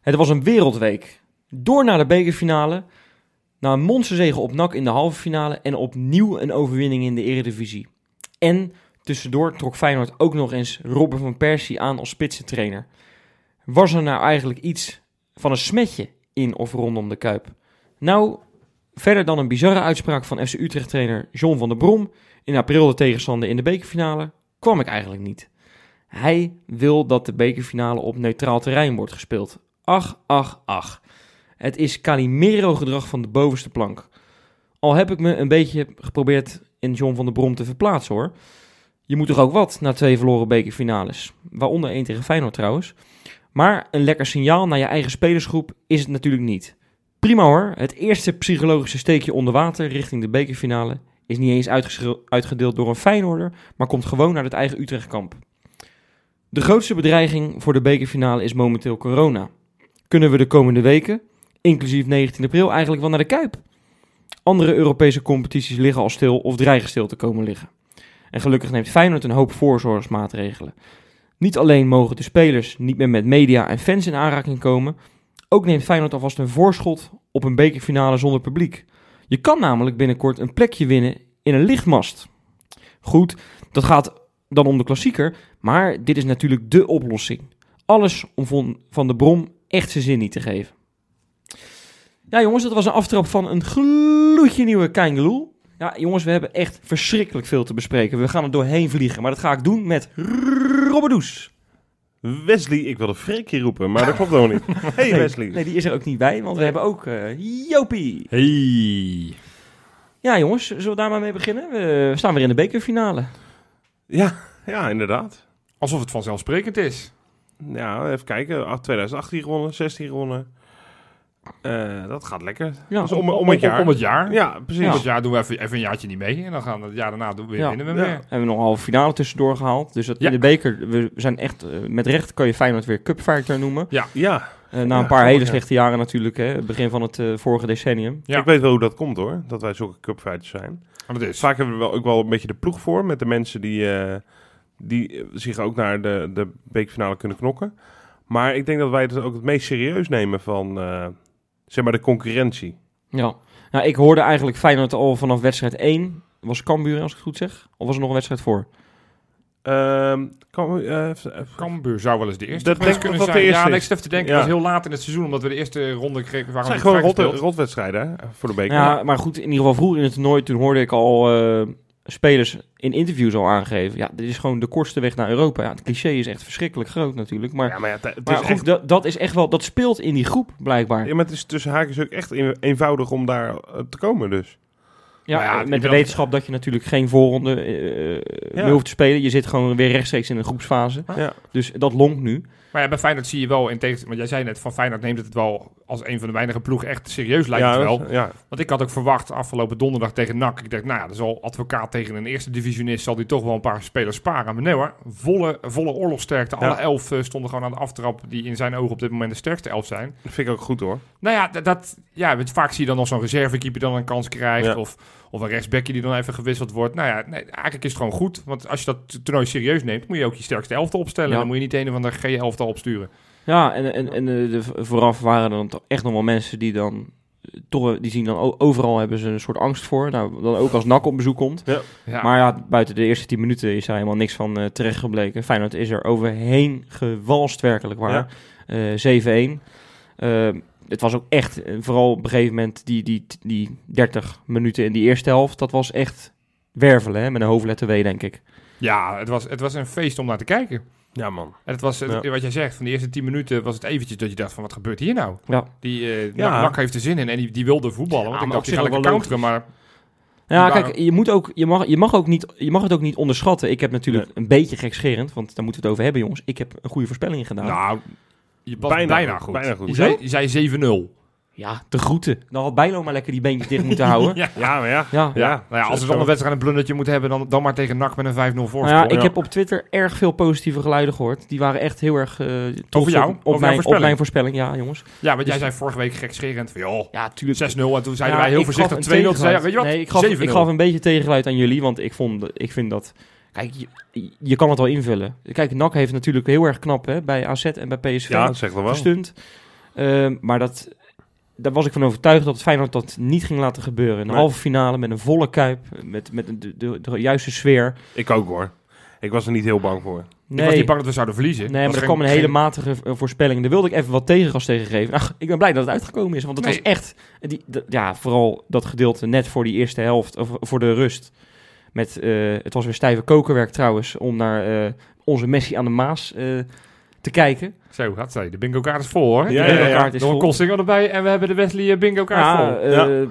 Het was een wereldweek. Door naar de bekerfinale, na een monsterzege op NAC in de halve finale en opnieuw een overwinning in de eredivisie. En tussendoor trok Feyenoord ook nog eens Robin van Persie aan als spitsentrainer. Was er nou eigenlijk iets van een smetje in of rondom de Kuip? Nou, verder dan een bizarre uitspraak van FC Utrecht-trainer John van der Brom in april de tegenstander in de bekerfinale, kwam ik eigenlijk niet. Hij wil dat de bekerfinale op neutraal terrein wordt gespeeld. Ach, ach, ach. Het is Calimero-gedrag van de bovenste plank. Al heb ik me een beetje geprobeerd in John van der Brom te verplaatsen hoor. Je moet toch ook wat na twee verloren bekerfinales. Waaronder één tegen Feyenoord trouwens. Maar een lekker signaal naar je eigen spelersgroep is het natuurlijk niet. Prima hoor, het eerste psychologische steekje onder water richting de bekerfinale is niet eens uitgedeeld door een Feyenoorder, maar komt gewoon naar het eigen Utrechtkamp. De grootste bedreiging voor de bekerfinale is momenteel corona. Kunnen we de komende weken, inclusief 19 april, eigenlijk wel naar de Kuip? Andere Europese competities liggen al stil of dreigen stil te komen liggen. En gelukkig neemt Feyenoord een hoop voorzorgsmaatregelen. Niet alleen mogen de spelers niet meer met media en fans in aanraking komen, ook neemt Feyenoord alvast een voorschot op een bekerfinale zonder publiek. Je kan namelijk binnenkort een plekje winnen in een lichtmast. Goed, dat gaat dan om de klassieker, maar dit is natuurlijk dé oplossing. Alles om Von, van de Brom echt zijn zin niet te geven. Ja jongens, dat was een aftrap van een gloedje nieuwe Keingeloel. Ja jongens, we hebben echt verschrikkelijk veel te bespreken. We gaan er doorheen vliegen, maar dat ga ik doen met Robbedoes. Wesley, ik wilde Freekje roepen, maar dat klopt nog niet. Hey Nee, Wesley. Nee, die is er ook niet bij, want we hebben ook eh, Jopie. Hey. Ja jongens, zullen we daar maar mee beginnen? We staan weer in de bekerfinale. Ja, ja, inderdaad. Alsof het vanzelfsprekend is. Ja, even kijken. Ah, 2018 gewonnen, 16 gewonnen. Eh, dat gaat lekker. Ja, Dus om, om het jaar. Om het jaar. Ja, precies. Om het jaar doen we even, even een jaartje niet mee. En dan gaan we het jaar daarna doen we weer Ja. winnen we Ja. weer. hebben we nog een halve finale tussendoor gehaald. Dus dat, Ja. in de beker, we zijn echt, eh, met recht kan je Feyenoord weer cupfighter noemen. Ja, Eh, na Ja, een paar hele ja. slechte jaren natuurlijk, hè, het begin van het eh, vorige decennium. Ja. ik weet wel hoe dat komt hoor. Dat wij zulke cupfighters zijn. Is. Vaak hebben we wel, ook wel een beetje de ploeg voor. Met de mensen die, eh, die zich ook naar de, de bekerfinale kunnen knokken. Maar ik denk dat wij het ook het meest serieus nemen van eh, zeg maar de concurrentie. Ja. Nou, ik hoorde eigenlijk Feyenoord al vanaf wedstrijd 1. Was Cambuur, als ik het goed zeg? Of was er nog een wedstrijd voor? Ehm, eh, Cambuur zou wel eens de eerste Dat denk ik kunnen dat zijn. de eerste ja, ik te denken. Ja. Het was heel laat in het seizoen, omdat we de eerste ronde kregen. het Waren zijn we gewoon rot, rotwedstrijden hè, voor de beker. Ja, maar goed, in ieder geval vroeger in het toernooi, toen hoorde ik al eh, spelers in interviews al aangeven. Ja, dit is gewoon de kortste weg naar Europa. Ja, het cliché is echt verschrikkelijk groot natuurlijk. Maar, Ja, maar ja, maar is goed, echt, dat, dat is echt wel, dat speelt in die groep blijkbaar. ja, maar het is tussen haakjes ook echt een- eenvoudig om daar te komen dus. Ja, met de wetenschap dat je natuurlijk geen voorronde eh, Ja. meer hoeft te spelen. Je zit gewoon weer rechtstreeks in een groepsfase. Ja. Dus dat longt nu. Maar ja, bij Feyenoord zie je wel, in tegen, want jij zei net, van Feyenoord neemt het wel als een van de weinige ploegen echt serieus lijkt ja, het wel. Want ik had ook verwacht afgelopen donderdag tegen NAC. Ik dacht, nou ja, dat zal advocaat tegen een eerste divisionist, zal die toch wel een paar spelers sparen. Maar nee hoor, volle, volle oorlogsterkte. Ja. Alle elf eh, stonden gewoon aan de aftrap die in zijn ogen op dit moment de sterkste elf zijn. Dat vind ik ook goed hoor. Nou ja, dat, dat, ja vaak zie je dan nog zo'n reservekeeper dan een kans krijgt. Ja. Of, of een rechtsbackje die dan even gewisseld wordt. Nou ja, nee, eigenlijk is het gewoon goed. Want als je dat toernooi serieus neemt, moet je ook je sterkste elftal opstellen. Ja. Dan moet je niet een of ander G-elftal opsturen. Ja, en, en, en eh, de, vooraf waren er dan toch echt nog wel mensen die dan... eh, Toch, die zien dan overal hebben ze een soort angst voor. Nou, dan ook als NAC op bezoek komt. Ja. Maar ja, buiten de eerste 10 minuten is daar helemaal niks van eh, terecht gebleken. Feyenoord is er overheen gewalst werkelijk waar. Eh 7-1. Eh, het was ook echt, eh, vooral op een gegeven moment, die, die, die 30 minuten in die eerste helft. Dat was echt wervelen, hè, met een hoofdletter W, denk ik. ja, het was, het was een feest om naar te kijken. Ja man. En het was, het- Ja. wat jij zegt, van de eerste 10 minuten was het eventjes dat je dacht van wat gebeurt hier nou? Ja. Die eh Ja. NAC heeft er zin in en die, die wilde voetballen. Ja, Want ik dacht, op die lekker counteren, maar Ja, kijk, je, moet ook, je, mag, je, mag ook niet, je mag het ook niet onderschatten. Ik heb natuurlijk een beetje gekscherend, want daar moeten we het over hebben, jongens. Ik heb een goede voorspelling gedaan. nou, je was bijna, Bijna goed. bijna goed. Je zei, je zei 7-0. Ja, te groeten. Dan had Bijlo maar lekker die beentjes dicht moeten houden. ja. Ja, maar ja. Ja. Ja, nou ja, als Zo- er dan een wedstrijd een blundertje moet hebben, dan, dan maar tegen NAC met een 5-0 voorsprong. Nou ja, ik ja. heb op Twitter erg veel positieve geluiden gehoord. Die waren echt heel erg uh, Over jou? Op, op, Over mijn, op voorspelling? mijn voorspelling, ja jongens. Ja, want jij Dus- zei vorige week gekscherend van, joh, Ja, tuurlijk. 6-0. En toen zeiden Ja, wij heel voorzichtig een 2-0. Toen zei je, tegengeluid. weet je wat, Nee, ik gaf, 7-0. ik gaf een beetje tegengeluid aan jullie, want ik, vond, ik vind dat Kijk, je, je kan het wel invullen. Kijk, NAC heeft natuurlijk heel erg knap hè, bij AZ en bij PSV Ja, zeg wel. gestunt. Ehm, maar dat, daar was ik van overtuigd dat Feyenoord dat niet ging laten gebeuren. Een Nee. halve finale met een volle kuip, met, met de, de, de juiste sfeer. Ik ook hoor. Ik was er niet heel bang voor. Ik was niet bang dat we zouden verliezen. Nee, maar er geen- kwam een hele geen- matige eh, voorspelling. Daar wilde ik even wat tegengas tegen geven. Ach, ik ben blij dat het uitgekomen is. Want het Nee. was echt... Die, ja, vooral dat gedeelte net voor die eerste helft. Of voor de rust. Met, eh, het was weer stijve kokenwerk trouwens. Om naar eh, onze Messi aan de Maas eh, te kijken. Zo, gaat zij. De bingo kaart is vol hoor. Ja, de ja, ja. kaart is Nog een. Koolsingel erbij en we hebben de Wesley bingo kaart Ja, vol. Ja.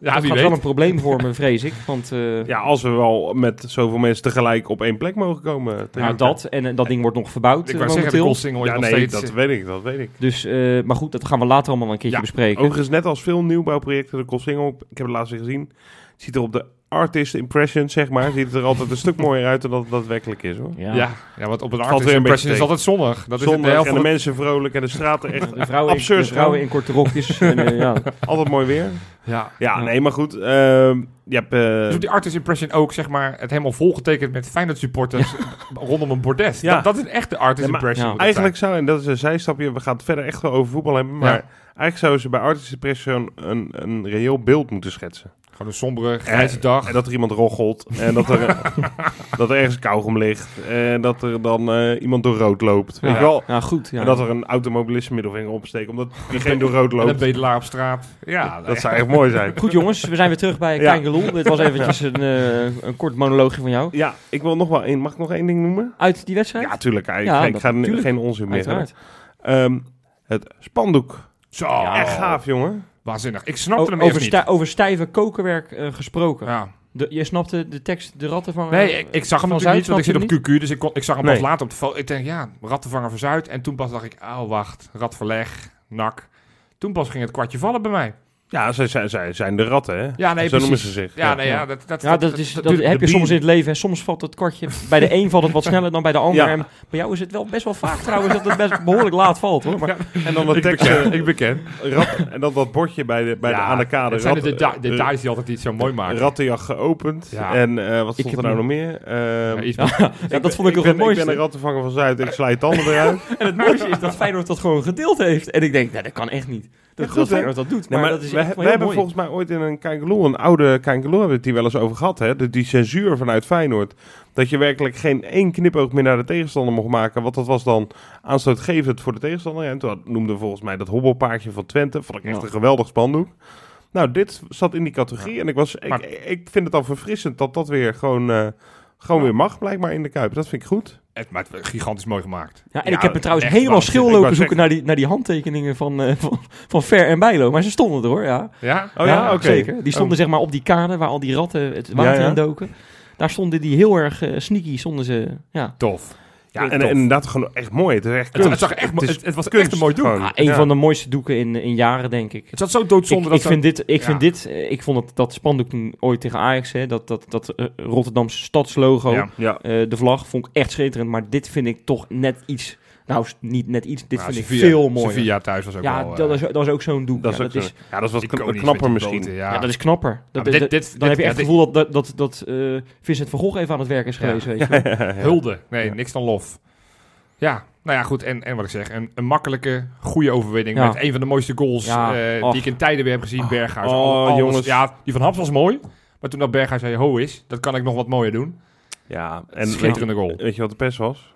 Ja, dat gaat weet. wel een probleem vormen, vrees ik. Want eh, Ja, als we wel met zoveel mensen tegelijk op één plek mogen komen. nou, elkaar. dat. En dat ding wordt nog verbouwd Ik wou zeggen, de. Koolsingel is Ja, nog nee, steeds... dat weet ik, dat weet ik. Dus, eh, maar goed, dat gaan we later allemaal een keertje Ja, bespreken. Overigens, net als veel nieuwbouwprojecten, de Koolsingel, ik heb het laatst weer gezien, ziet er op de artist impression, zeg maar, ziet het er altijd een stuk mooier uit dan dat het daadwerkelijk is, hoor. ja. ja. ja, want op een Valt artist een impression is altijd zonnig. Dat is Zondag de helft en de de... mensen vrolijk en de straten echt De vrouwen, in, absurd de vrouwen in korte rokjes. en, eh, ja. altijd mooi weer. Ja. Ja, Ja. nee, maar goed. ehm, je hebt... eh, Dus die artist impression ook, zeg maar, het helemaal volgetekend met Feyenoord supporters rondom een bordes. Ja. Dat, dat is echt de artist Ja, maar impression. het Eigenlijk zou, en dat is een zijstapje, we gaan het verder echt wel over voetbal hebben, maar Ja. eigenlijk zouden ze bij Artist Impression een, een reëel beeld moeten schetsen. Gewoon een sombere, grijze En- dag. En dat er iemand roggelt, en dat er, dat er ergens kauwgom ligt, en dat er dan eh, iemand door rood loopt. Weet Ja. je wel? ja, goed. Ja. En dat er een automobilist middelvinger opsteekt, omdat diegene door rood En een loopt. bedelaar op straat. Ja, Dat zou echt mooi zijn. Goed jongens, we zijn weer terug bij Ja. Dit was eventjes een, eh, een kort monoloogje van jou. Ja, ik wil nog wel één. Mag ik nog één ding noemen? Uit die wedstrijd? Ja, tuurlijk. Ik, Ja, ik dat- ga tuurlijk. geen onzin meer. Ehm, het spandoek. Zo, Echt gaaf, jongen. Waanzinnig. Ik snapte O- hem over, even niet. stij- over stijve kokenwerk eh, gesproken. Ja. De, je snapte de tekst, de rattenvanger? Nee, ik, ik zag hem natuurlijk niet, want ik zit op QQ, dus ik, kon, ik zag hem Nee. pas later op de foto. Ik denk, ja, rattenvanger van Zuid. En toen pas dacht ik, oh wacht, ratverleg, nak. Toen pas ging het kwartje vallen bij mij. Ja, zij, zij, zij zijn de ratten, hè? Ja, nee, Zo noemen precies. ze zich. Ja, nee, ja, dat, dat, Ja, dat, is, dat, heb je de soms in het leven. En soms valt het kwartje... Bij de een valt het wat sneller dan bij de ander. Ja. En bij jou is het wel best wel vaak trouwens dat het best behoorlijk laat valt, hoor. Maar, En dan de ik tekst. ik beken. rat, en dan dat bordje bij de, bij de, Ja, aan de kade. Het zijn de eh, details die altijd iets zo mooi maken. Rattenjacht geopend. Ja. En eh, wat stond er nou nog meer? Ehm, Ja, dat vond ik nog ben, het mooiste. Ik ben een rattenvanger van Zuid. Ik sla je tanden eruit. En het mooiste is dat Feyenoord dat gewoon gedeeld heeft. En ik denk, nee, dat kan echt niet. Dat, Ja, goed, dat dat doet. Nee, maar, maar dat is we, hebben mooi. volgens mij ooit in een Kijkeloel, een oude Kijkeloel, hebben we het hier wel eens over gehad. Hè? De, die censuur vanuit Feyenoord. Dat je werkelijk geen één knipoog meer naar de tegenstander mocht maken. Want dat was dan aanstootgevend voor de tegenstander. En toen noemden we volgens mij dat hobbelpaardje van Twente. Vond ik echt Ja. een geweldig spandoek. Nou, dit zat in die categorie. En ik, was, Maar- ik, ik vind het al verfrissend dat dat weer gewoon, eh, gewoon weer mag, blijkbaar in de Kuip. Dat vind ik goed. Het maakt gigantisch mooi gemaakt. Ja, en Ja, ik heb er trouwens helemaal waanzinnig. schil Ik lopen wou zoeken naar die, naar die handtekeningen van, eh, van, van Ver en Bijlo. Maar ze stonden er hoor, ja. Ja? Oh ja, oké. Zeker. Die stonden Oh. zeg maar op die kade waar al die ratten het water Ja, ja. in doken. Daar stonden die heel erg eh, sneaky, stonden ze, ja. Tof. Ja, en, en inderdaad gewoon echt mooi. Het is echt Het, kunst. het, zag echt, is het, het was kunst echt een mooi doek. Ah, een Ja. van de mooiste doeken in, in jaren, denk ik. Het zat zo doodzonde ik, dat ik zo- vind dit, ik ja. vind dit, eh, ik vond het, dat spandoek ooit tegen Ajax, hè, dat, dat, dat eh, Rotterdamse stadslogo, Ja. Ja. eh, de vlag, vond ik echt schitterend. Maar dit vind ik toch net iets, nou niet net iets, dit Nou, vind ik veel mooier. Sevilla thuis was ook ja, wel... dat, eh, is, dat is ook zo'n doek. Dat is ja, dat is, Ja, dat is wat kn- iconisch knapper misschien. boten, ja. ja, dat is knapper. Dat, dit- dit- dan heb je echt het ja, gevoel dat, dat, dat, dat eh, Vincent van Gogh even aan het werk is Ja. geweest. Weet je wel. Hulde. Nee, Ja. niks dan lof. Ja, nou ja, goed. En, en wat ik zeg, een, een makkelijke, goede overwinning. Ja. Met een van de mooiste goals Ja, eh, die ik in tijden weer heb gezien. Berghuis. Oh, jongens. Ja, die van Haps was mooi. Maar toen dat Berghuis zei, ho is, dat kan ik nog wat mooier doen. Ja, en weet je, Schitterende goal. weet je wat de pest was?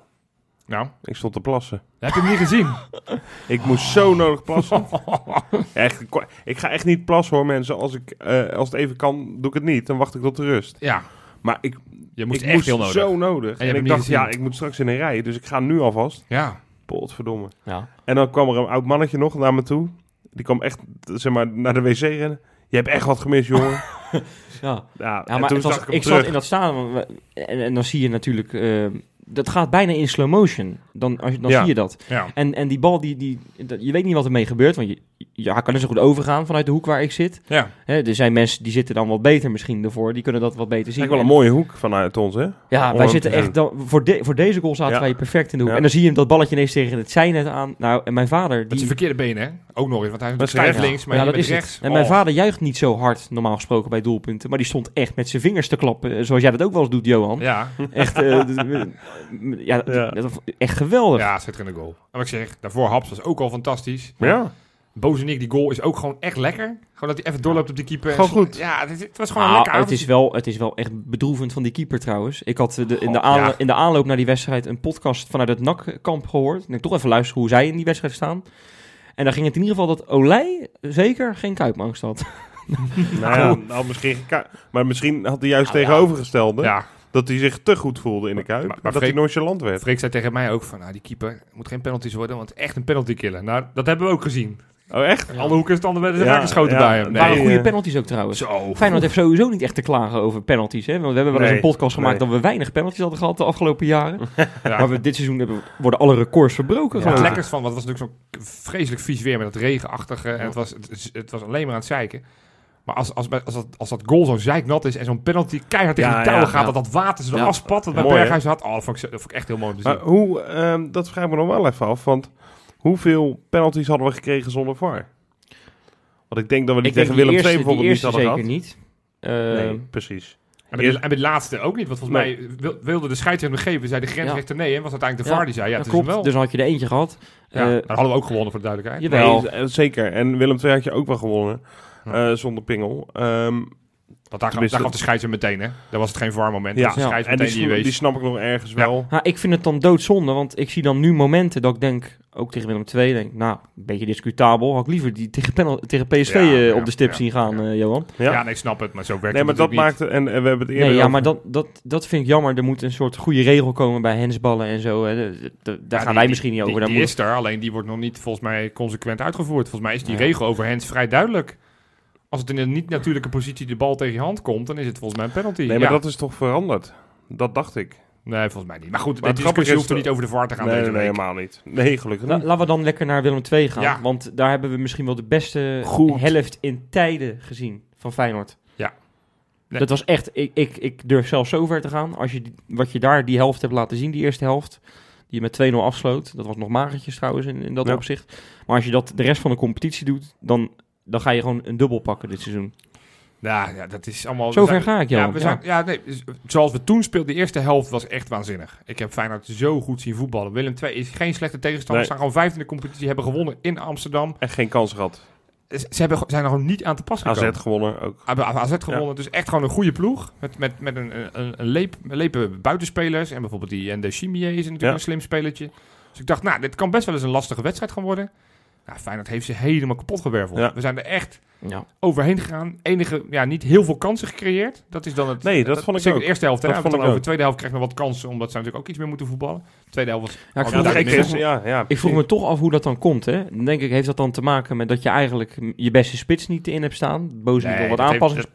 Nou, Ik stond te plassen. heb je hem niet gezien? Ik moest zo nodig plassen. echt, ik- ga echt niet plassen hoor mensen. Als, ik, eh, als het even kan, doe ik het niet. Dan wacht ik tot de rust. Ja, Maar ik, je moest ik echt moest heel nodig. zo nodig. En, ik dacht, gezien. ja, ik moet straks in een rij. Dus ik ga nu alvast. Ja, Potverdomme. Ja. En dan kwam er een oud mannetje nog naar me toe. Die kwam echt, zeg maar, naar de wc rennen. Je hebt echt wat gemist, jongen. Ja. Ja, maar toen het was- ik hem ik terug. zat in dat en, en dan zie je natuurlijk, eh, dat gaat bijna in slow motion. Dan, als je, dan Ja. zie je dat. ja. En, en die bal, die, die, dat- je weet niet wat ermee gebeurt, want je, ja, hij kan er zo goed overgaan vanuit de hoek waar ik zit. Ja. Hè, er zijn mensen die zitten dan wat beter misschien ervoor. Die kunnen dat wat beter zien. Eigenlijk wel een mooie hoek vanuit ons, hè? Ja, Om wij zitten te echt... Dan, voor, de, voor deze goal zaten Ja. wij perfect in de hoek. Ja. En dan zie je hem dat balletje ineens tegen het zijnet aan. Nou, en mijn vader... Met zijn Die, verkeerde benen, hè? Ook nog eens, want hij is rechts. links, maar ja, dat is rechts. het. En mijn Oh. vader juicht niet zo hard, normaal gesproken, bij doelpunten. Maar die stond echt met zijn vingers te klappen. eh, Zoals jij dat ook wel eens doet, Johan. Ja, Echt, eh, d- ja, echt geweldig. ja, schitterende goal. En wat ik zeg, daarvoor Haps was ook al fantastisch. Ja. Bozenik, die goal is ook gewoon echt lekker. Gewoon dat hij even doorloopt op die keeper. Gewoon goed. Ja, het, is- het was gewoon een Nou, lekker het, is wel, het is wel echt bedroevend van die keeper trouwens. Ik had eh, de, in, de Goh, aanlo- ja. in de aanloop naar die wedstrijd een podcast vanuit het NAC-kamp gehoord. En ik toch even luisteren hoe zij in die wedstrijd staan. En dan ging het in ieder geval dat Olij zeker geen kuipangst had. Nou ja, nou, misschien, maar misschien had hij juist Nou, tegenovergestelde. Ja, Dat hij zich te goed voelde in de kuip. Maar- maar dat hij Freek- nonchalant werd. Freek zei tegen mij ook van, nou, die keeper moet geen penalties worden, want echt een penalty killer. Nou, dat hebben we ook gezien. Oh, echt? Alle hoeken standen werden Ja, ja, geschoten ja. bij hem. Het waren Nee, goede eh, penalties ook trouwens. Zo. Feyenoord heeft sowieso niet echt te klagen over penalties. Hè? Want we hebben wel eens Nee, een podcast gemaakt nee. dat we weinig penalties hadden gehad de afgelopen jaren. Ja. Maar we, dit seizoen hebben, worden alle records verbroken. Ja, het ik. lekkers van, want het was natuurlijk zo'n vreselijk vies weer met dat regenachtige. En het was, het, het was alleen maar aan het zeiken. Maar als, als, als, dat, als dat goal zo zeiknat is en zo'n penalty keihard tegen Ja, die touwen ja, gaat, ja. dat dat water zo Ja. afspat, wat bij? Berghuis had. Oh, dat vond, ik, dat vond ik echt heel mooi om te zien. Maar hoe, ehm, dat vraag ik me nog wel even af. Want hoeveel penalties hadden we gekregen zonder VAR? Want ik denk dat we die Ik tegen Willem II die bijvoorbeeld niet eerste hadden zeker gehad. niet. Eh, nee, precies. En bij, de, en bij de laatste ook niet, want volgens Nee. mij wil- wilde de scheidsrechter nog geven, zei de grensrechter nee, en was uiteindelijk de Ja, VAR die zei, ja, het is klopt. hem wel. Dus dan had je er eentje gehad. ja, Eh, dan hadden we ook gewonnen voor de duidelijkheid. Jawel. Nee, eh, zeker. En Willem II had je ook wel gewonnen. Ja. eh, zonder pingel. Ehm, Want daar, daar gaf de scheidsrechter meteen, hè. Daar was het geen ja, Dus de Ja. en scheidsrechter die, die, die snap ik nog ergens wel. Nou, ik vind het dan doodzonde, want ik zie dan nu momenten dat ik denk, ook tegen Willem II, denk ik, nou, een beetje discutabel. Had ik liever die tegen, tegen PSV Ja, eh, ja, op de stip ja, zien gaan, ja. eh, Johan. Ja. Ja. nee, ik snap het, maar zo werkt Nee, maar het dat maakte... En, en we hebben het eerder Nee, ja, over- maar dat, dat, dat vind ik jammer. Er moet een soort goede regel komen bij hensballen en zo. Hè. De- de- de- daar Ja, gaan die- wij die- misschien niet over. Daar die moet- is er, alleen die wordt nog niet volgens mij consequent uitgevoerd. Volgens mij is die Ja. regel over hands vrij duidelijk. Als het in een niet-natuurlijke positie de bal tegen je hand komt, dan is het volgens mij een penalty. Nee, maar Ja. dat is toch veranderd? Dat dacht ik. Nee, volgens mij niet. Maar goed, Maar de discussie is hoeft er dat- niet over de VAR te gaan Nee, deze nee, week. helemaal niet. Nee, gelukkig La- niet. laten we dan lekker naar Willem II gaan. Ja. Want daar hebben we misschien wel de beste Goed. helft in tijden gezien van Feyenoord. Ja. Nee. Dat was echt, ik, ik, ik durf zelfs zo ver te gaan. Als je die- wat je daar die helft hebt laten zien, die eerste helft, die je met 2-0 afsloot. Dat was nog magertjes trouwens in, in dat Ja. opzicht. Maar als je dat de rest van de competitie doet, dan, dan ga je gewoon een dubbel pakken dit seizoen. Ja, ja, dat is allemaal... Zo ver zijn- ga ik, Ja, Johan. we Ja. zijn, ja. nee, dus zoals we toen speelden, de eerste helft was echt waanzinnig. Ik heb Feyenoord zo goed zien voetballen. Willem II is geen slechte tegenstander. Nee. Ze staan gewoon vijfde in de competitie, hebben gewonnen in Amsterdam. Echt geen kans gehad. Ze ze hebben, zijn er gewoon niet aan te pas gekomen. AZ gewonnen ook. Hebben AZ gewonnen. Dus echt gewoon een goede ploeg. Met, met, met een, een, een, leep, een lepe buitenspelers. En bijvoorbeeld die Ende Chimie is natuurlijk Ja. een slim spelertje. Dus ik dacht, nou, dit kan best wel eens een lastige wedstrijd gaan worden. Nou, Feyenoord heeft ze helemaal kapot gewerveld. Ja. We zijn er echt Ja. overheen gegaan. Enige, ja, niet heel veel kansen gecreëerd. Dat is dan het... Nee, dat vond ik zeker ook. de eerste helft. Dat vond het ik dan over de tweede helft krijgen we wat kansen. Omdat ze natuurlijk ook iets meer moeten voetballen. De tweede helft was... Ja, ik Ja, vroeg Ja, ik vroeg- Ja, ja, Ik vroeg me toch af hoe dat dan komt. Hè? Dan denk ik, heeft dat dan te maken met dat je eigenlijk je beste spits niet in hebt staan? Boos niet Nee, nog wat dat heeft-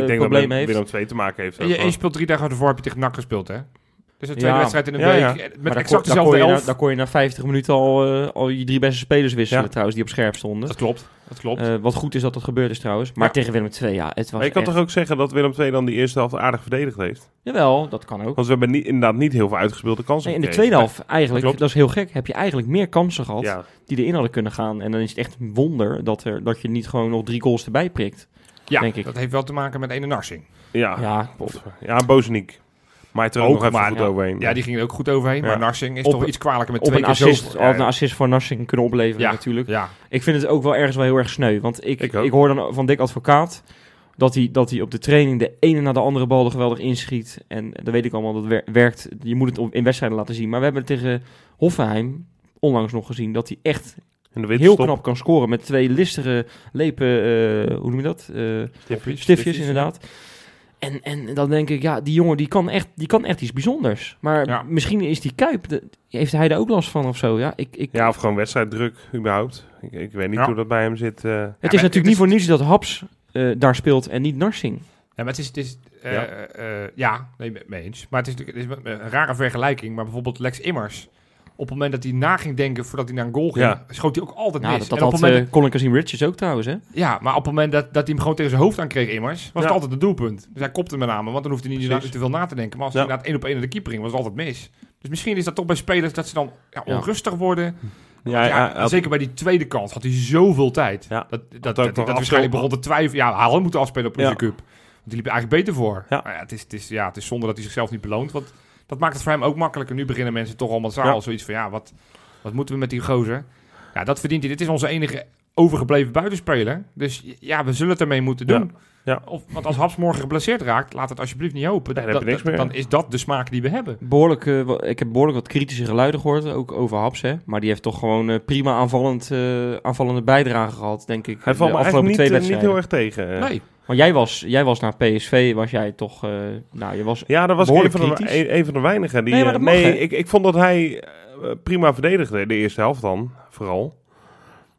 Ik denk dat met heeft. Willem II te maken heeft. Je, je speelt drie dagen ervoor heb je tegen NAC gespeeld, hè? Dus de tweede Ja. wedstrijd in een Ja, week. ja. eh, Met exact kon dezelfde je na, elf. daar kon je na 50 minuten al, eh, al je drie beste spelers wisselen Ja. trouwens, die op scherp stonden. Dat klopt. Dat klopt. Eh, wat goed is dat dat gebeurd is trouwens. Maar Ja. tegen Willem II, ja, het was Maar je kan echt... toch ook zeggen dat Willem II dan die eerste helft aardig verdedigd heeft? Jawel, dat kan ook. Want we hebben niet, inderdaad niet heel veel uitgespeelde kansen Nee, in de tweede helft eigenlijk, dat is heel gek, heb je eigenlijk meer kansen gehad Ja, die erin hadden kunnen gaan. En dan is het echt een wonder dat, er, dat je niet gewoon nog drie goals erbij prikt. ja, denk ik. dat heeft wel te maken met ene Narsing. ja. Ja, Of, ja Bozeniek. Maar hij er ook nog even maar goed ja. overheen. Ja, die ging er ook goed overheen. Ja. Maar Narsing is Op toch iets kwalijker met op twee een keer assist, een assist voor Narsing kunnen opleveren Ja. natuurlijk. Ja, Ik vind het ook wel ergens wel heel erg sneu. Want ik, Ik hoor dan van Dick Advocaat dat hij, dat hij op de training de ene na de andere bal er geweldig inschiet. En dat weet ik allemaal, dat wer- werkt. Je moet het in wedstrijden laten zien. Maar we hebben het tegen Hoffenheim onlangs nog gezien dat hij echt heel knap kan scoren. Met twee listige lepen, eh, hoe noem je dat? Eh, Stiftjes. stiftjes inderdaad. En, en dan denk ik, ja, die jongen die kan echt, die kan echt iets bijzonders. Maar Ja. misschien is die Kuip, de- heeft hij daar ook last van of zo? Ja, ik, ik, Ja, of gewoon wedstrijddruk, überhaupt. Ik, ik weet niet Ja. hoe dat bij hem zit. eh. het maar is het natuurlijk is- niet voor niets dat Haps eh, daar speelt en niet Narsing. Ja, maar het is... Het is eh, Ja. eh, ja, nee, me- mee eens. Maar het is natuurlijk het is een rare vergelijking. Maar bijvoorbeeld Lex Immers op het moment dat hij na ging denken voordat hij naar een goal ging, Ja. schoot hij ook altijd Ja, mis. dat, dat en op had het moment eh, Colin Kazim Richards ook trouwens, hè? Ja, maar op het moment dat, dat hij hem gewoon tegen zijn hoofd aan kreeg immers, was Ja. het altijd het doelpunt. Dus hij kopte met name, want dan hoefde hij niet te veel na te denken. Maar als Ja. hij naar het één op één naar de keeper ging, was het altijd mis. Dus misschien is dat toch bij spelers dat ze dan onrustig worden. Ja, Ja, ja, ja, zeker bij die tweede kant had hij zoveel tijd. Ja. Dat, dat, dat, waarschijnlijk begon te twijfelen. Ja, hij had moeten afspelen op de Ja. Cup. Want die liep eigenlijk beter voor. Ja. Maar ja, het, is, het, is, ja, het is zonde dat hij zichzelf niet beloont. Want dat maakt het voor hem ook makkelijker. Nu beginnen mensen toch allemaal zaal Ja. zoiets van... Ja, wat, wat moeten we met die gozer? Ja, dat verdient hij. Dit is onze enige overgebleven buitenspeler. Dus ja, we zullen het ermee moeten doen. Ja. Of, want als Haps morgen geblesseerd raakt, laat het alsjeblieft niet open. Nee, dan Dat- heb je niks dat- meer. dan is dat de smaak die we hebben. Behoorlijk, eh, wa- ik heb behoorlijk wat kritische geluiden gehoord, ook over Haps, hè? Maar die heeft toch gewoon eh, prima aanvallend, eh, aanvallende bijdrage gehad, denk ik. Hij valt de me afgelopen eigenlijk twee niet, niet heel erg tegen. Nee. Want jij was, jij was naar PSV, was jij toch, eh, nou, je was Ja, dat was een van, de, kritisch. een, een van de weinigen. Die, Nee, maar eh, dat mag, nee ik, ik vond dat hij eh, prima verdedigde, de eerste helft dan, vooral.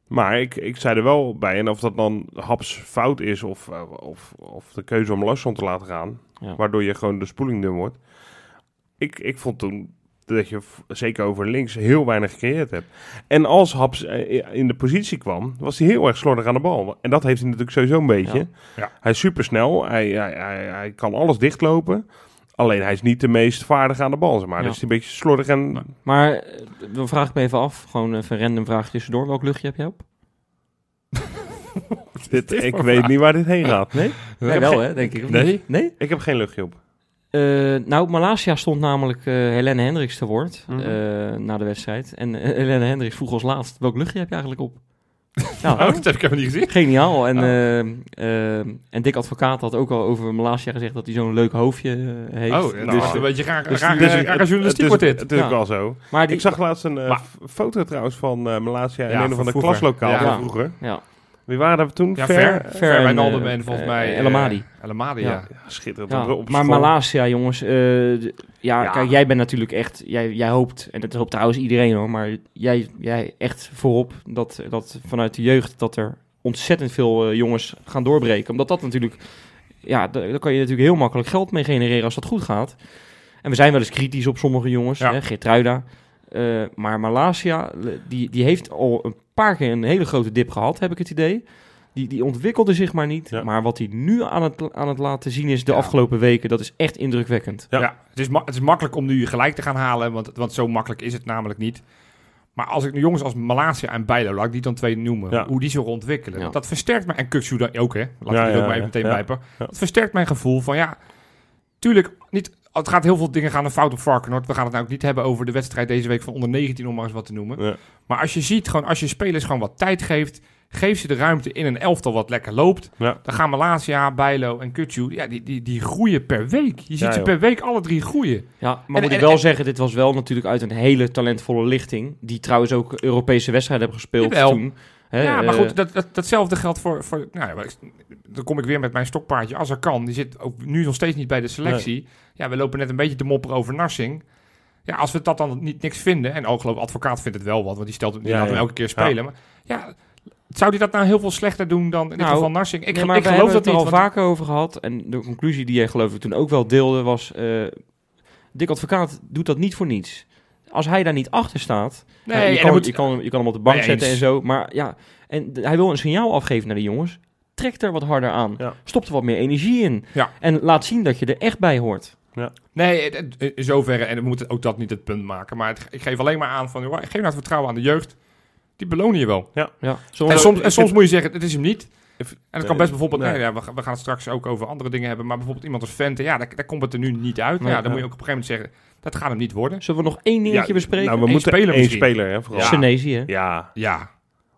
Maar ik, ik zei er wel bij, en of dat dan Haps fout is of, of, of de keuze om Larsson te laten gaan, Ja. waardoor je gewoon de spoeling dun wordt. Ik, ik vond toen dat je zeker over links heel weinig gecreëerd hebt. En als Haps eh, in de positie kwam, was hij heel erg slordig aan de bal. En dat heeft hij natuurlijk sowieso een beetje. Ja. Ja. Hij is supersnel, hij, hij, hij, hij kan alles dichtlopen. Alleen hij is niet de meest vaardig aan de bal, zeg maar. Ja. Dus hij is een beetje slordig en... Nee. Maar eh, dan vraag ik me even af, gewoon even een random vraag tussendoor. Welk luchtje heb jij op? Dit, dit ik weet vraag? niet waar dit heen gaat. Nee? Nee, heb wel geen- hè, denk ik. Nee? Nee? Ik heb geen luchtje op. Eh, nou, Malasia stond namelijk eh Helene Hendricks te woord eh, na de wedstrijd. En Helene Hendricks vroeg als laatst, welk luchtje heb je eigenlijk op? nou, Oh, dat heb ik helemaal niet gezien. geniaal. En, Oh. en Dick Advocaat had ook al over Malasia gezegd dat hij zo'n leuk hoofdje heeft. Oh, nou, Dus- een beetje raar, dus- raar, dus- raar, raar journalistiek het is, wordt dit. Het is Ja. ook wel zo. maar die, Ik zag laatst een foto trouwens van eh Malasia in Ja, een of van ander vroeger. klaslokaal Ja. van vroeger. ja, Wie waren we toen? Ja, Ver? ver, en, Naldum eh, en volgens eh, mij... El Amadi. El Amadi, Ja. schitterend. ja. Op, op maar. Malasia, jongens. eh, d- ja, Ja. kijk, jij bent natuurlijk echt... Jij, jij hoopt, en dat hoopt trouwens iedereen hoor... maar jij, jij echt voorop dat, dat vanuit de jeugd... dat er ontzettend veel eh, jongens gaan doorbreken. Omdat dat natuurlijk... Ja, da- daar kan je natuurlijk heel makkelijk geld mee genereren als dat goed gaat. En we zijn wel eens kritisch op sommige jongens. Ja. Hè, Geertruida. Eh, maar Malasia, die, die heeft al een paar keer een hele grote dip gehad, heb ik het idee. Die, die ontwikkelde zich maar niet. Ja. Maar wat hij nu aan het, aan het laten zien is de Ja. afgelopen weken, dat is echt indrukwekkend. Ja. Ja, het, is het is makkelijk om nu gelijk te gaan halen, want, want zo makkelijk is het namelijk niet. Maar als ik nu jongens als Malasia en Bijlo, laat ik die dan twee noemen, hoe die zich ontwikkelen, dat versterkt mij, en Kuksu ook hè, laat ik die ook maar even meteen bijpen. Het versterkt mijn gevoel van ja, tuurlijk, niet, het gaat heel veel dingen gaan een fout op Varkenoord. We gaan het nou ook niet hebben over de wedstrijd deze week van onder 19, om maar eens wat te noemen. Ja. Maar als je ziet, gewoon als je spelers gewoon wat tijd geeft, geef ze de ruimte in een elftal wat lekker loopt, Ja. dan gaan Malasia, Bijlo en Kutsu, ja, die, die, die groeien per week. Je ziet Ja, ze per week alle drie groeien. Ja, maar En- moet ik wel en- zeggen, dit was wel natuurlijk uit een hele talentvolle lichting. Die trouwens ook Europese wedstrijden hebben gespeeld Jawel. toen. Hè, ja, maar eh, goed, dat, dat, datzelfde geldt voor... voor nou, ja, ik- dan kom ik weer met mijn stokpaardje. Als er kan, die zit ook nu nog steeds niet bij de selectie. Ja, we lopen net een beetje te mopperen over Narsing. Ja, als we dat dan niet niks vinden... En ook geloof ik, advocaat vindt het wel wat, want die stelt die Ja, laat hem ja. elke keer spelen. Maar ja, zou die dat nou heel veel slechter doen dan in Nou, geval Narsing? Ik, nee, ik maar we geloof dat het niet. er al want- vaker over gehad. En de conclusie die jij geloof ik toen ook wel deelde was... eh Dick Advocaat doet dat niet voor niets. Als hij daar niet achter staat... Nee, ja, je, en kan, moet, je, kan, hem- je kan hem op de bank Nee, zetten eens. en zo. Maar ja, en hij wil een signaal afgeven naar de jongens. Trek er wat harder aan. Ja. Stop er wat meer energie in. Ja. En laat zien dat je er echt bij hoort. Nee, het- het- in zoverre, en we moeten ook dat niet het punt maken. Maar het- ik geef alleen maar aan van, joh, geef nou het vertrouwen aan de jeugd. Die belonen je wel. Ja. En Zoals, soms, en soms moet je zeggen, het is hem niet. If- En dat kan best bijvoorbeeld, nee. nee, ja, we, gaan- we gaan het straks ook over andere dingen hebben, maar bijvoorbeeld iemand als Vente, ja, daar, daar komt het er nu niet uit. Nee, ja, dan ja. moet je ook op een gegeven moment zeggen, dat gaat hem niet worden. zullen we nog één dingetje Ja, bespreken? Nou, we Eén moeten speler één speler, hè, vooral. Ja. Senesi, hè? Ja. Ja.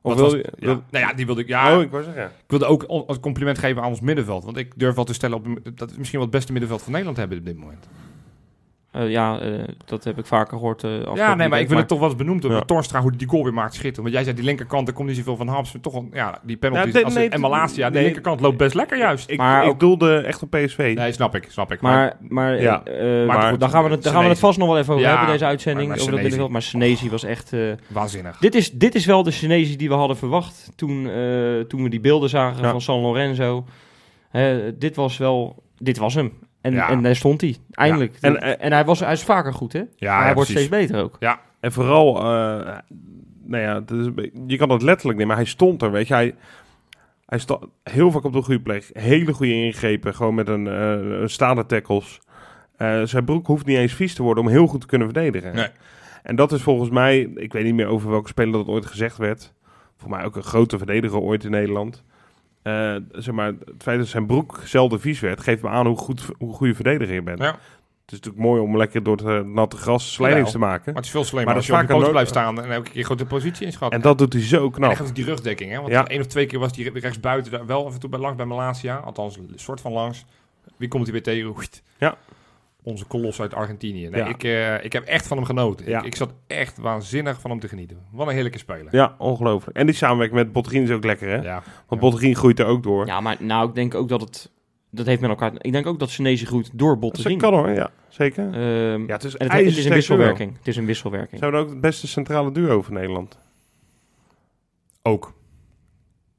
Of Wat wil was- je... ja. wil- Nou ja, die wilde ik, ja, Oh, ik wou zeggen. ik wilde ook als compliment geven aan ons middenveld, want ik durf wel te stellen op, dat we misschien wel het beste middenveld van Nederland hebben op dit moment. Eh, ja, eh, dat heb ik vaker gehoord. eh, Ja, nee, maar ik wil het toch wel eens benoemd hebben. Ja. Torstra, hoe die die goal weer maakt, schitterend. Want jij zei die linkerkant, er komt niet zoveel van Haps. Toch een, ja, die penalty. Ja, nee, en Malasia, die nee. linkerkant loopt best lekker juist. Ik, Maar ik ook- doelde echt op PSV. Nee, snap ik, snap ik. Maar, maar, Ja. Maar maar goed, daar gaan we het, daar gaan we het vast nog wel even over Ja, hebben, deze uitzending. maar- maar over dat. Maar was echt... eh, waanzinnig. dit, is, dit is wel de Senesi die we hadden verwacht toen, eh, toen we die beelden zagen Ja. van San Lorenzo. Hè, dit was wel... Dit was hem. En, Ja. en daar stond hij, eindelijk. En, En, en hij, was, hij is vaker goed, hè? Ja, maar hij ja, wordt precies. steeds beter ook. Ja, En vooral, eh, nou ja, is je kan het letterlijk nemen, maar hij stond er, weet je. Hij, hij stond heel vaak op de goede plek. Hele goede ingrepen, gewoon met een, eh, een staande tackles. Eh, zijn broek hoeft niet eens vies te worden om heel goed te kunnen verdedigen. Nee. En dat is volgens mij, ik weet niet meer over welke speler dat ooit gezegd werd. Voor mij ook een grote verdediger ooit in Nederland. Eh, zeg maar, het feit dat zijn broek zelden vies werd, geeft me aan hoe goed hoe goede verdediger je bent. Ja. Het is natuurlijk mooi om lekker door het eh, natte gras slijdings te maken. Maar het is veel slimmer Maar als je op poot een blijft staan en elke keer goed de positie inschat. En dat doet hij zo En knap. echt ook die rugdekking, hè? Want Ja. één of twee keer was die rechtsbuiten daar wel af en toe bij langs bij Malasia. Althans, een soort van langs. Wie komt hij weer tegen? Ja. Onze kolos uit Argentinië. Nee, Ja. ik, eh, ik heb echt van hem genoten. Ja. Ik, ik zat echt waanzinnig van hem te genieten. Wat een heerlijke speler. Ja, ongelooflijk. En die samenwerking met Bottegien is ook lekker, hè? Ja. Want Bottegien groeit er ook door. Ja, maar nou, ik denk ook dat het... Dat heeft met elkaar... Ik denk ook dat Senesi groeit door dat Botterien. kan hoor, ja. Zeker. Ehm, ja, het is, en het, het is een wisselwerking. Het is een wisselwerking. Zijn we ook het beste centrale duo van Nederland? Ook.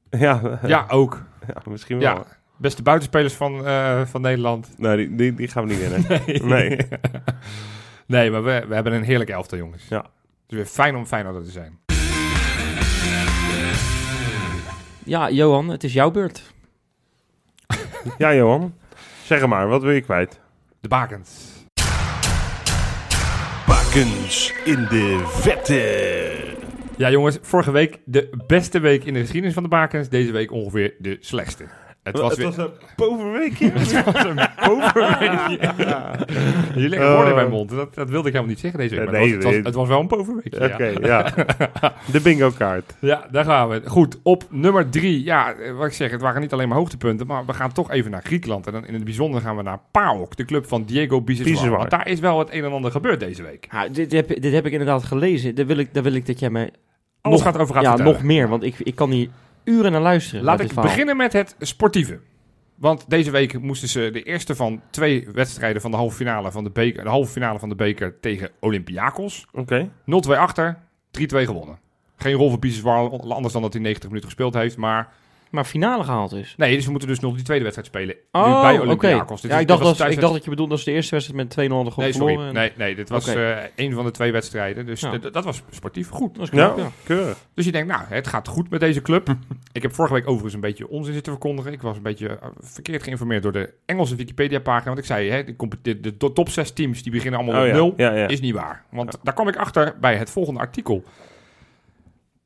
Ja, Ja, ook. ja, misschien wel. Ja. Beste buitenspelers van, eh, van Nederland. Nee, die, die, die gaan we niet winnen. Nee. nee, maar we, we hebben een heerlijke elftal, jongens. Ja. Het is weer fijn om Feyenoord te zijn. Ja, Johan, het is jouw beurt. Ja, Johan. Zeg maar, wat wil je kwijt? De bakens. Bakens in de vette. Ja, jongens, vorige week de beste week in de geschiedenis van de bakens. Deze week ongeveer de slechtste. Het was weer een bovenweekje. het was een poverweekje. Jullie leggen woorden in mijn mond. Dat, dat wilde ik helemaal niet zeggen deze week. Maar Nee, het, was, het, was, het was wel een poverweekje. Oké, ja. ja. De bingo kaart. Ja, daar gaan we. Goed, op nummer drie. Ja, eh, wat ik zeg, het waren niet alleen maar hoogtepunten, maar we gaan toch even naar Griekenland. En dan in het bijzonder gaan we naar PAOK, de club van Diego Biseswar. Want daar is wel het een en ander gebeurd deze week. Ja, dit, heb, dit heb ik inderdaad gelezen. Daar wil ik, daar wil ik dat jij mij... Alles nog, gaat over gaat Ja, vertellen. nog meer, want ik, ik kan hier uren naar luisteren. Laat ik beginnen met het sportieve. Want deze week moesten ze de eerste van twee wedstrijden van de halve finale van de beker, de halve finale van de beker tegen Olympiakos. 0-2 Oké. achter, 3-2 gewonnen. Geen rol voor Biseswar, anders dan dat hij 90 minuten gespeeld heeft. Maar Maar finale gehaald is. nee, dus we moeten dus nog die tweede wedstrijd spelen. Oh, nu bij. Olympiakos. Dit Ja, is- ik dacht, dat, ik dacht dat je bedoelde dat ze de eerste wedstrijd met 2-0 hadden Nee. Nee, nee, dit was eh een van de twee wedstrijden. Dus Ja. dat was sportief goed. Dat is knap, Ja, ja. keurig. Dus je denkt, nou, het gaat goed met deze club. ik heb vorige week overigens een beetje onzin zitten verkondigen. Ik was een beetje eh, verkeerd geïnformeerd door de Engelse Wikipedia-pagina. Want ik zei, hè, de, de, de top 6 teams die beginnen allemaal Oh, op ja. nul. Ja, ja. Is niet waar. Want daar kwam ik achter bij het volgende artikel.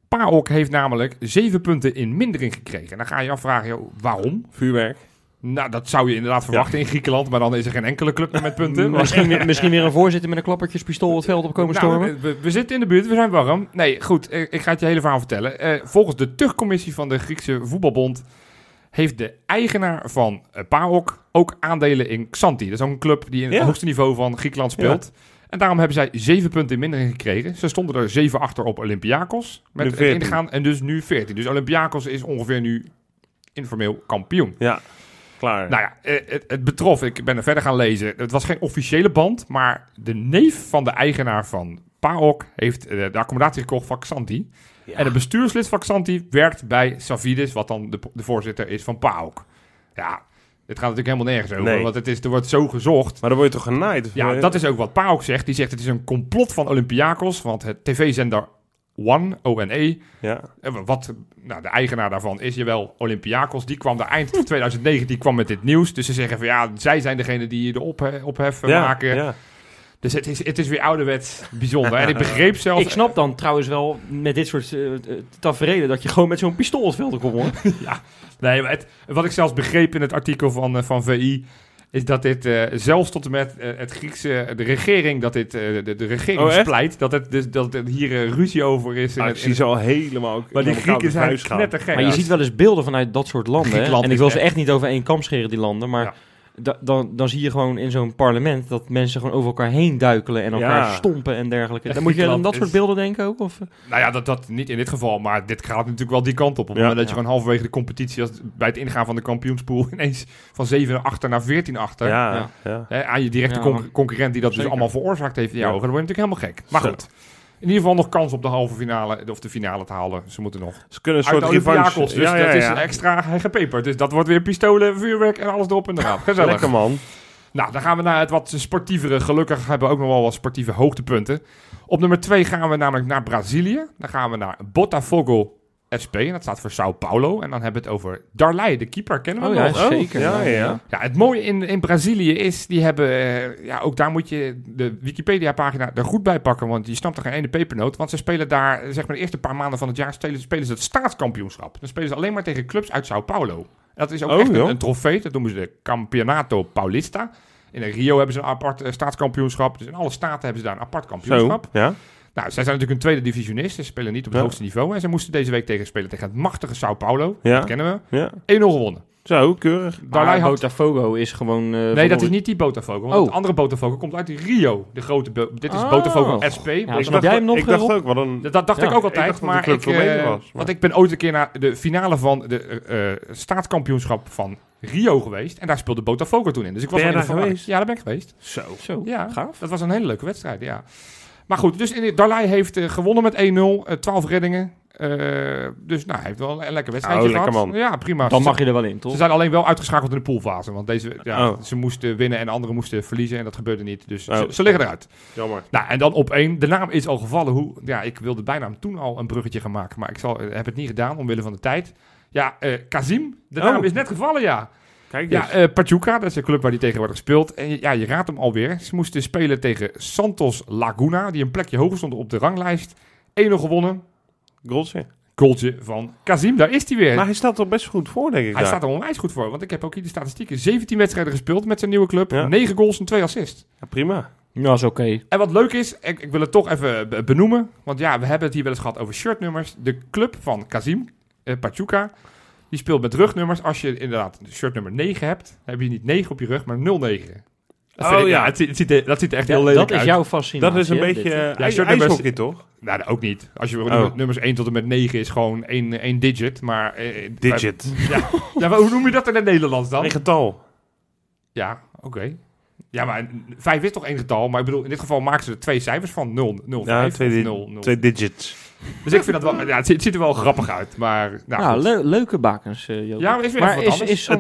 PAOK heeft namelijk zeven punten in mindering gekregen. En dan ga je je afvragen, joh, waarom? Vuurwerk. Nou, dat zou je inderdaad verwachten in Griekenland. Maar dan is er geen enkele club meer met punten. Misschien, weer- misschien weer een voorzitter met een klappertjespistool het veld op komen Nou, stormen. we, we zitten in de buurt, we zijn warm. Nee, goed, eh, ik ga het je hele verhaal vertellen. Eh, volgens de tuchtcommissie van de Griekse voetbalbond... heeft de eigenaar van eh, PAOK ook aandelen in Xanthi. Dat is ook een club die in het hoogste niveau van Griekenland speelt. En daarom hebben zij zeven punten in mindering gekregen. Ze stonden er zeven achter op Olympiakos. Met het 14. ingaan en dus nu 14. Dus Olympiakos is ongeveer nu informeel kampioen. Ja, klaar. Nou ja, eh, het, het betrof, ik ben er verder gaan lezen. Het was geen officiële band, maar de neef van de eigenaar van PAOK heeft eh, de accommodatie gekocht van Xanthi. Ja. En de bestuurslid van Xanthi werkt bij Savides, wat dan de, de voorzitter is van PAOK. Ja, dit gaat natuurlijk helemaal nergens over, Nee. want het is, er wordt zo gezocht. Maar dan word je toch genaaid? Ja, je- dat is ook wat PAOK zegt. Die zegt het is een complot van Olympiakos, want het tv-zender One, ONE, Ja. eh, Wat nou, de eigenaar daarvan is jawel Olympiakos. Die kwam daar eind 2009 die kwam met dit nieuws. Dus ze zeggen van ja, zij zijn degene die de ophe- ophef eh, ja, maken. Ja. Dus het is, het is weer ouderwets bijzonder. en ik begreep zelfs... Ik snap dan trouwens wel met dit soort uh, tafereelen dat je gewoon met zo'n pistool het veld komt hoor. Nee, maar het, wat ik zelfs begreep in het artikel van, eh, van VI... is dat dit eh, zelfs tot en met eh, het Griekse... de regering, dat dit... eh, de, de regering Oh, pleit... dat, het, dus, dat er hier ruzie over is. in Ah, het- ik in zie het- ze al helemaal maar die Grieken zijn huis gaan. knettergek. Maar je ziet wel eens beelden vanuit dat soort landen. hè. En ik wil ze echt- echt niet over één kam scheren, die landen. Maar Ja. Da- dan, dan zie je gewoon in zo'n parlement dat mensen gewoon over elkaar heen duikelen en elkaar Ja. stompen en dergelijke. Dan moet je aan dat soort beelden denken ook? Of? Nou ja, dat, dat niet in dit geval, maar dit gaat natuurlijk wel die kant op. Op het Ja. moment dat je gewoon halverwege de competitie, als, bij het ingaan van de kampioenspool, ineens van 7 achter naar 14 achter. Ja, Ja. ja. Hè, aan je directe Ja, con- man. concurrent die dat Zeker. dus allemaal veroorzaakt heeft in jouw Ja. ogen. Dan word je natuurlijk helemaal gek. Maar Zo. In ieder geval nog kans op de halve finale, of de finale te halen. Ze moeten nog. Ze kunnen een soort revanche... Dus dat is extra gepeperd. Dus dat wordt weer pistolen, vuurwerk en alles erop en eraan. Gezellig. Lekker man. Nou, dan gaan we naar het wat sportievere. Gelukkig hebben we ook nog wel wat sportieve hoogtepunten. Op nummer 2 gaan we namelijk naar Brazilië. Dan gaan we naar Botafogo SP. En dat staat voor Sao Paulo. En dan hebben we het over Darley, de keeper. Kennen we Oh hem ja, nog? zeker. ja, ja, ja. Ja, het mooie in, in Brazilië is, die hebben, eh, ja, ook daar moet je de Wikipedia-pagina er goed bij pakken, want je snapt er geen ene pepernoot. Want ze spelen daar, zeg maar, de eerste paar maanden van het jaar spelen, spelen ze het staatskampioenschap. Dan spelen ze alleen maar tegen clubs uit Sao Paulo. En dat is ook Oh, echt een, trofee, dat noemen ze de Campeonato Paulista. In Rio hebben ze een apart eh, staatskampioenschap, dus in alle staten hebben ze daar een apart Zo, kampioenschap. ja. Nou, zij zijn natuurlijk een tweede divisionist, ze spelen niet op het Ja. hoogste niveau. En ze moesten deze week tegen spelen tegen het machtige Sao Paulo, Ja. dat kennen we. ja. 1-0 gewonnen. Zo, keurig. Maar had Botafogo is gewoon... eh, Nee, dat is niet die Botafogo. Want Oh. het andere Botafogo komt uit Rio. De grote Bo- dit is Oh. Botafogo SP. Ja, ik dacht, jij hem nog, ik dacht ook, wat een... Dat, dat dacht Ja, ik ook altijd. maar ik, eh, was, maar- Want ik ben ooit een keer naar de finale van de eh, eh, staatskampioenschap van Rio geweest. En daar speelde Botafogo toen in. Dus ik was Ben daar geweest? Ja, daar ben ik geweest. Zo. Zo, Ja, gaaf. dat was een hele leuke wedstrijd, ja. Maar goed, dus in, Darley heeft eh, gewonnen met 1-0. eh 12 reddingen. Eh, dus nou, hij heeft wel een lekker wedstrijdje Oh, lekker gehad. man. Ja, prima. Dan Ze- mag je er wel in, toch? Ze zijn alleen wel uitgeschakeld in de poolfase. Want deze, ja, Oh. ze moesten winnen en anderen moesten verliezen. En dat gebeurde niet. Dus Oh. ze, ze liggen eruit. Jammer. Nou, en dan op één. De naam is al gevallen. Hoe, ja, ik wilde bijna toen al een bruggetje gaan maken. Maar ik zal, eh, heb het niet gedaan omwille van de tijd. Ja, eh Kazim. De Oh. naam is net gevallen, ja. Kijk dus. Ja, eh Pachuca, dat is de club waar die tegen wordt gespeeld. En ja, je raadt hem alweer. Ze moesten spelen tegen Santos Laguna. Die een plekje hoger stond op de ranglijst. 1-0 gewonnen. Goaltje. Goaltje van Kazim. Daar is hij weer. Maar hij staat er best goed voor, denk ik. Hij daar. staat er onwijs goed voor. Want ik heb ook hier de statistieken. 17 wedstrijden gespeeld met zijn nieuwe club. Ja. 9 goals en 2 assists. Ja, prima. Ja, is oké. En wat leuk is, ik, ik wil het toch even be- benoemen. Want ja, we hebben het hier wel eens gehad over shirtnummers. De club van Kazim, eh, Pachuca, die speelt met rugnummers. Als je inderdaad shirtnummer 9 hebt, heb je niet 9 op je rug, maar 09. Dat, Oh, ik- ja. het, ziet- het ziet er, dat ziet er echt Ja, heel lelijk dat is uit. jouw fascinatie. Dat is een hè, beetje uh, Ja, ijs- shirtnummers- ijshockey, toch? Nou, dat ook niet. Als je Oh. nummer- nummers 1 tot en met 9 is gewoon één, één digit. Maar, eh, Digit. Ja, maar hoe noem je dat in het Nederlands dan? Een getal. Ja, oké. Ja, maar 5 is toch één getal. Maar ik bedoel, in dit geval maken ze er twee cijfers van. 0, 0, Ja, 5 twee, of di- 0, 0. twee digits. Dus ik vind dat wel... Ja, het, ziet- het ziet er wel grappig uit. Maar, nou, Nou, le- leuke bakens, eh Joop. Ja, maar is maar is, eh,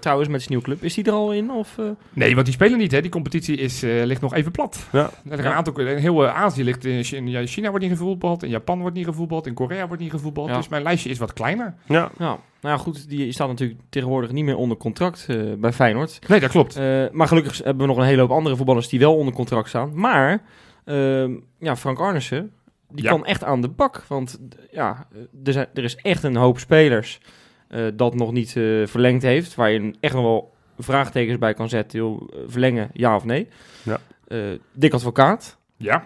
trouwens met zijn nieuwe club, is die er al in? Of, eh? Nee, want die spelen niet, hè. Die competitie is, eh, ligt nog even plat. Ja. Er een aantal... Een heel Azië ligt... In China, wordt niet gevoetbald. In Japan wordt niet gevoetbald. In Korea wordt niet gevoetbald. Ja. Dus mijn lijstje is wat kleiner. Ja. Ja, nou ja, goed, die staat natuurlijk tegenwoordig niet meer onder contract eh, bij Feyenoord. Nee, dat klopt. Eh, maar gelukkig hebben we nog een hele hoop andere voetballers die wel onder contract staan. Maar ehm, ja, Frank Arnissen, die Ja. kan echt aan de bak. Want ja, er, zijn, er is echt een hoop spelers eh, dat nog niet eh, verlengd heeft. Waar je echt nog wel vraagtekens bij kan zetten. Joh, eh, verlengen, ja of nee? Ja. Dik advocaat, Ja.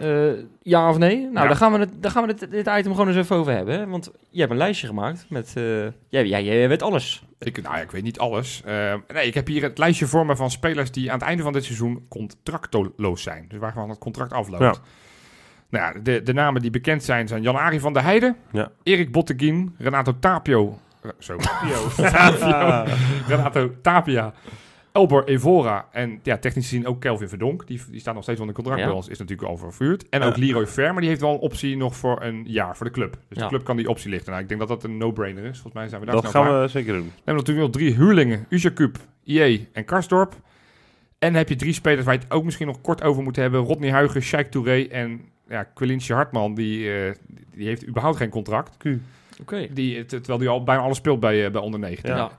ja of nee? Nou, Ja. daar gaan we, het, daar gaan we dit, dit item gewoon eens even over hebben. Hè? Want je hebt een lijstje gemaakt met... jij, jij, jij weet alles. Ik, nou ja, ik weet niet alles. Nee, ik heb hier het lijstje voor me van spelers die aan het einde van dit seizoen contractloos zijn. Dus waarvan het contract afloopt. Ja. Nou ja, de, de namen die bekend zijn zijn Jan-Arie van der Heijden, Ja. Erik Botteguin, Renato Tapio, zo, Tapio, Renato Tapia, Elbor Evora en ja, technisch gezien ook Kelvin Verdonk. Die, die staat nog steeds onder contract Ja. bij ons, is natuurlijk al vervuurd. En ook Leroy Ver, maar die heeft wel een optie nog voor een jaar voor de club. Dus Ja. de club kan die optie lichten. Nou, ik denk dat dat een no-brainer is. Volgens mij zijn we daar Dat gaan klaar. we zeker doen. Dan hebben we natuurlijk nog drie huurlingen. Ujakub, IE en Karsdorp. En dan heb je drie spelers waar je het ook misschien nog kort over moet hebben. Rodney Huigen, Sheikh Touré en ja, Quilinsje Hartman. Die, eh, die heeft überhaupt geen contract. Oké. Die, het- terwijl die al bijna alles speelt bij, eh, bij onder 19. Ja.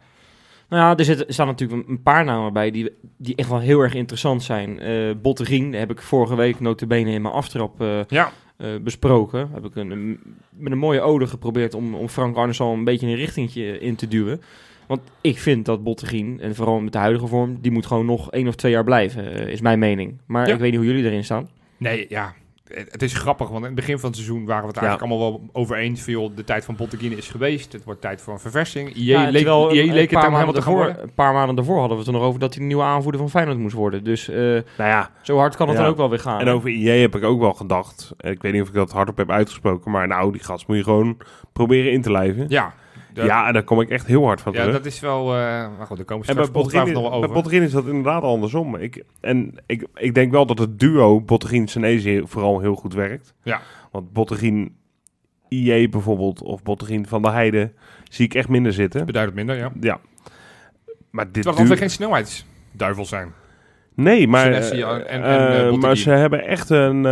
Nou ja, er, zitten, er staan natuurlijk een- paar namen bij die, die echt wel heel erg interessant zijn. Eh Botterien, daar heb ik vorige week notabene in mijn aftrap eh, Ja. eh, besproken. Heb ik een, een- met een mooie ode geprobeerd om, om Frank Arnes al een beetje een richtingje in te duwen. Want ik vind dat Botterien, en vooral met de huidige vorm, die moet gewoon nog één of twee jaar blijven, is mijn mening. Maar Ja. ik weet niet hoe jullie erin staan. Nee, ja. Het is grappig, want in het begin van het seizoen waren we het eigenlijk allemaal wel over eens. De tijd van Botteguin is geweest. Het wordt tijd voor een verversing. IE Ja, leek, IE een- leek een het hem helemaal maanden te worden. Een paar maanden daarvoor hadden we het er nog over dat hij de nieuwe aanvoerder van Feyenoord moest worden. Dus eh, Nou ja, zo hard kan het Ja. dan ook wel weer gaan. en over IE heb ik ook wel gedacht. Ik weet niet of ik dat hardop heb uitgesproken. Maar nou, die gast moet je gewoon proberen in te lijven. Ja. Dat- ja, en daar kom ik echt heel hard van ja, terug. dat is wel... eh, maar goed, daar komen we bij straks ongetwijfeld nog wel bij over. Bottegien is dat inderdaad andersom. Ik, en ik, ik denk wel dat het duo Bottegien-Senezi vooral heel goed werkt. Ja. Want Bottegien IE bijvoorbeeld of Bottegien van der Heide zie ik echt minder zitten. Beduidend minder, ja. Ja. Maar dit Terwijl we geen snelheidsduivel zijn. Nee, maar, en- en, eh, eh, maar ze hebben echt een,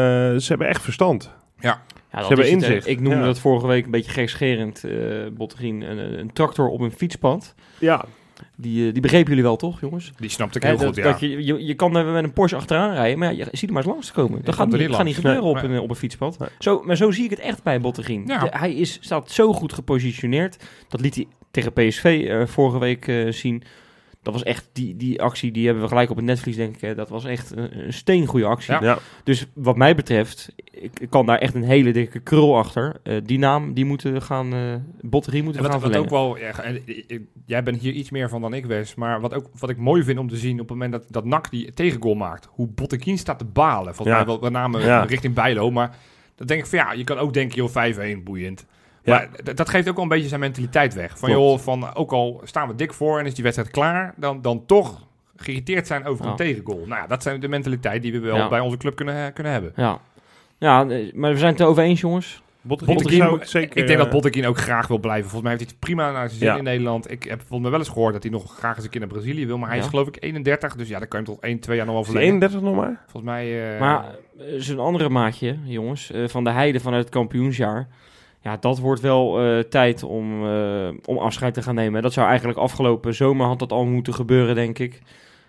ze hebben echt verstand. Ja, dat hebben inzicht. Ik noemde Ja. dat vorige week een beetje gekscherend, eh Bottegien, een, een tractor op een fietspad. Ja, Die, eh, die begrepen jullie wel, toch, jongens? Die snapte ik heel dat, goed, ja. dat je, je, je kan er met een Porsche achteraan rijden, maar ja, je ziet er maar eens langs te komen. Dat gaat niet, gaat niet gebeuren Nee, op, nee. een, op een fietspad. Nee. Zo, maar zo zie ik het echt bij Bottegien. Ja. De- hij is, staat zo goed gepositioneerd. Dat liet hij tegen PSV eh, vorige week zien. Dat was echt, die, die actie, die hebben we gelijk op het netvlies, denk ik. hè. Dat was echt een, een steengoede actie. Ja. ja. Dus wat mij betreft, ik, ik kan daar echt een hele dikke krul achter. Eh, die naam, die moeten gaan, eh Bottegien moeten En we wat, gaan wat ook wel, ja, eh, jij bent hier iets meer van dan ik, Wes. Maar wat, ook, wat ik mooi vind om te zien op het moment dat, dat NAC die tegengoal maakt, hoe Bottekin staat te balen. Volgens Ja. mij wel met name Ja. richting Bijlo. Maar dan denk ik van ja, je kan ook denken, joh, 5-1, boeiend. Ja. Maar d- dat geeft ook wel een beetje zijn mentaliteit weg. Van Klopt. joh, van ook al staan we dik voor en is die wedstrijd klaar, dan, dan toch geïrriteerd zijn over Ja. een tegengoal. Nou ja, dat zijn de mentaliteit die we wel Ja. bij onze club kunnen, kunnen hebben. Ja. ja, eh, maar we zijn het erover eens, jongens. Bottegien Botteguin, zou ik zeker... ik denk dat eh, Botteguin ook graag wil blijven. Volgens mij heeft hij het prima naar zijn zin Ja. in Nederland. Ik heb volgens mij wel eens gehoord dat hij nog graag eens een keer naar Brazilië wil. Maar hij Ja. is geloof ik 31, dus ja, dan kan je hem tot 1, 2 jaar nog wel verlengen. 31 nog maar? Volgens mij... eh, Maar eh, zijn andere maatje, jongens, eh, van de Heide vanuit het kampioensjaar. Ja, dat wordt wel eh, tijd om, eh, om afscheid te gaan nemen. Dat zou eigenlijk afgelopen zomer had dat al moeten gebeuren, denk ik.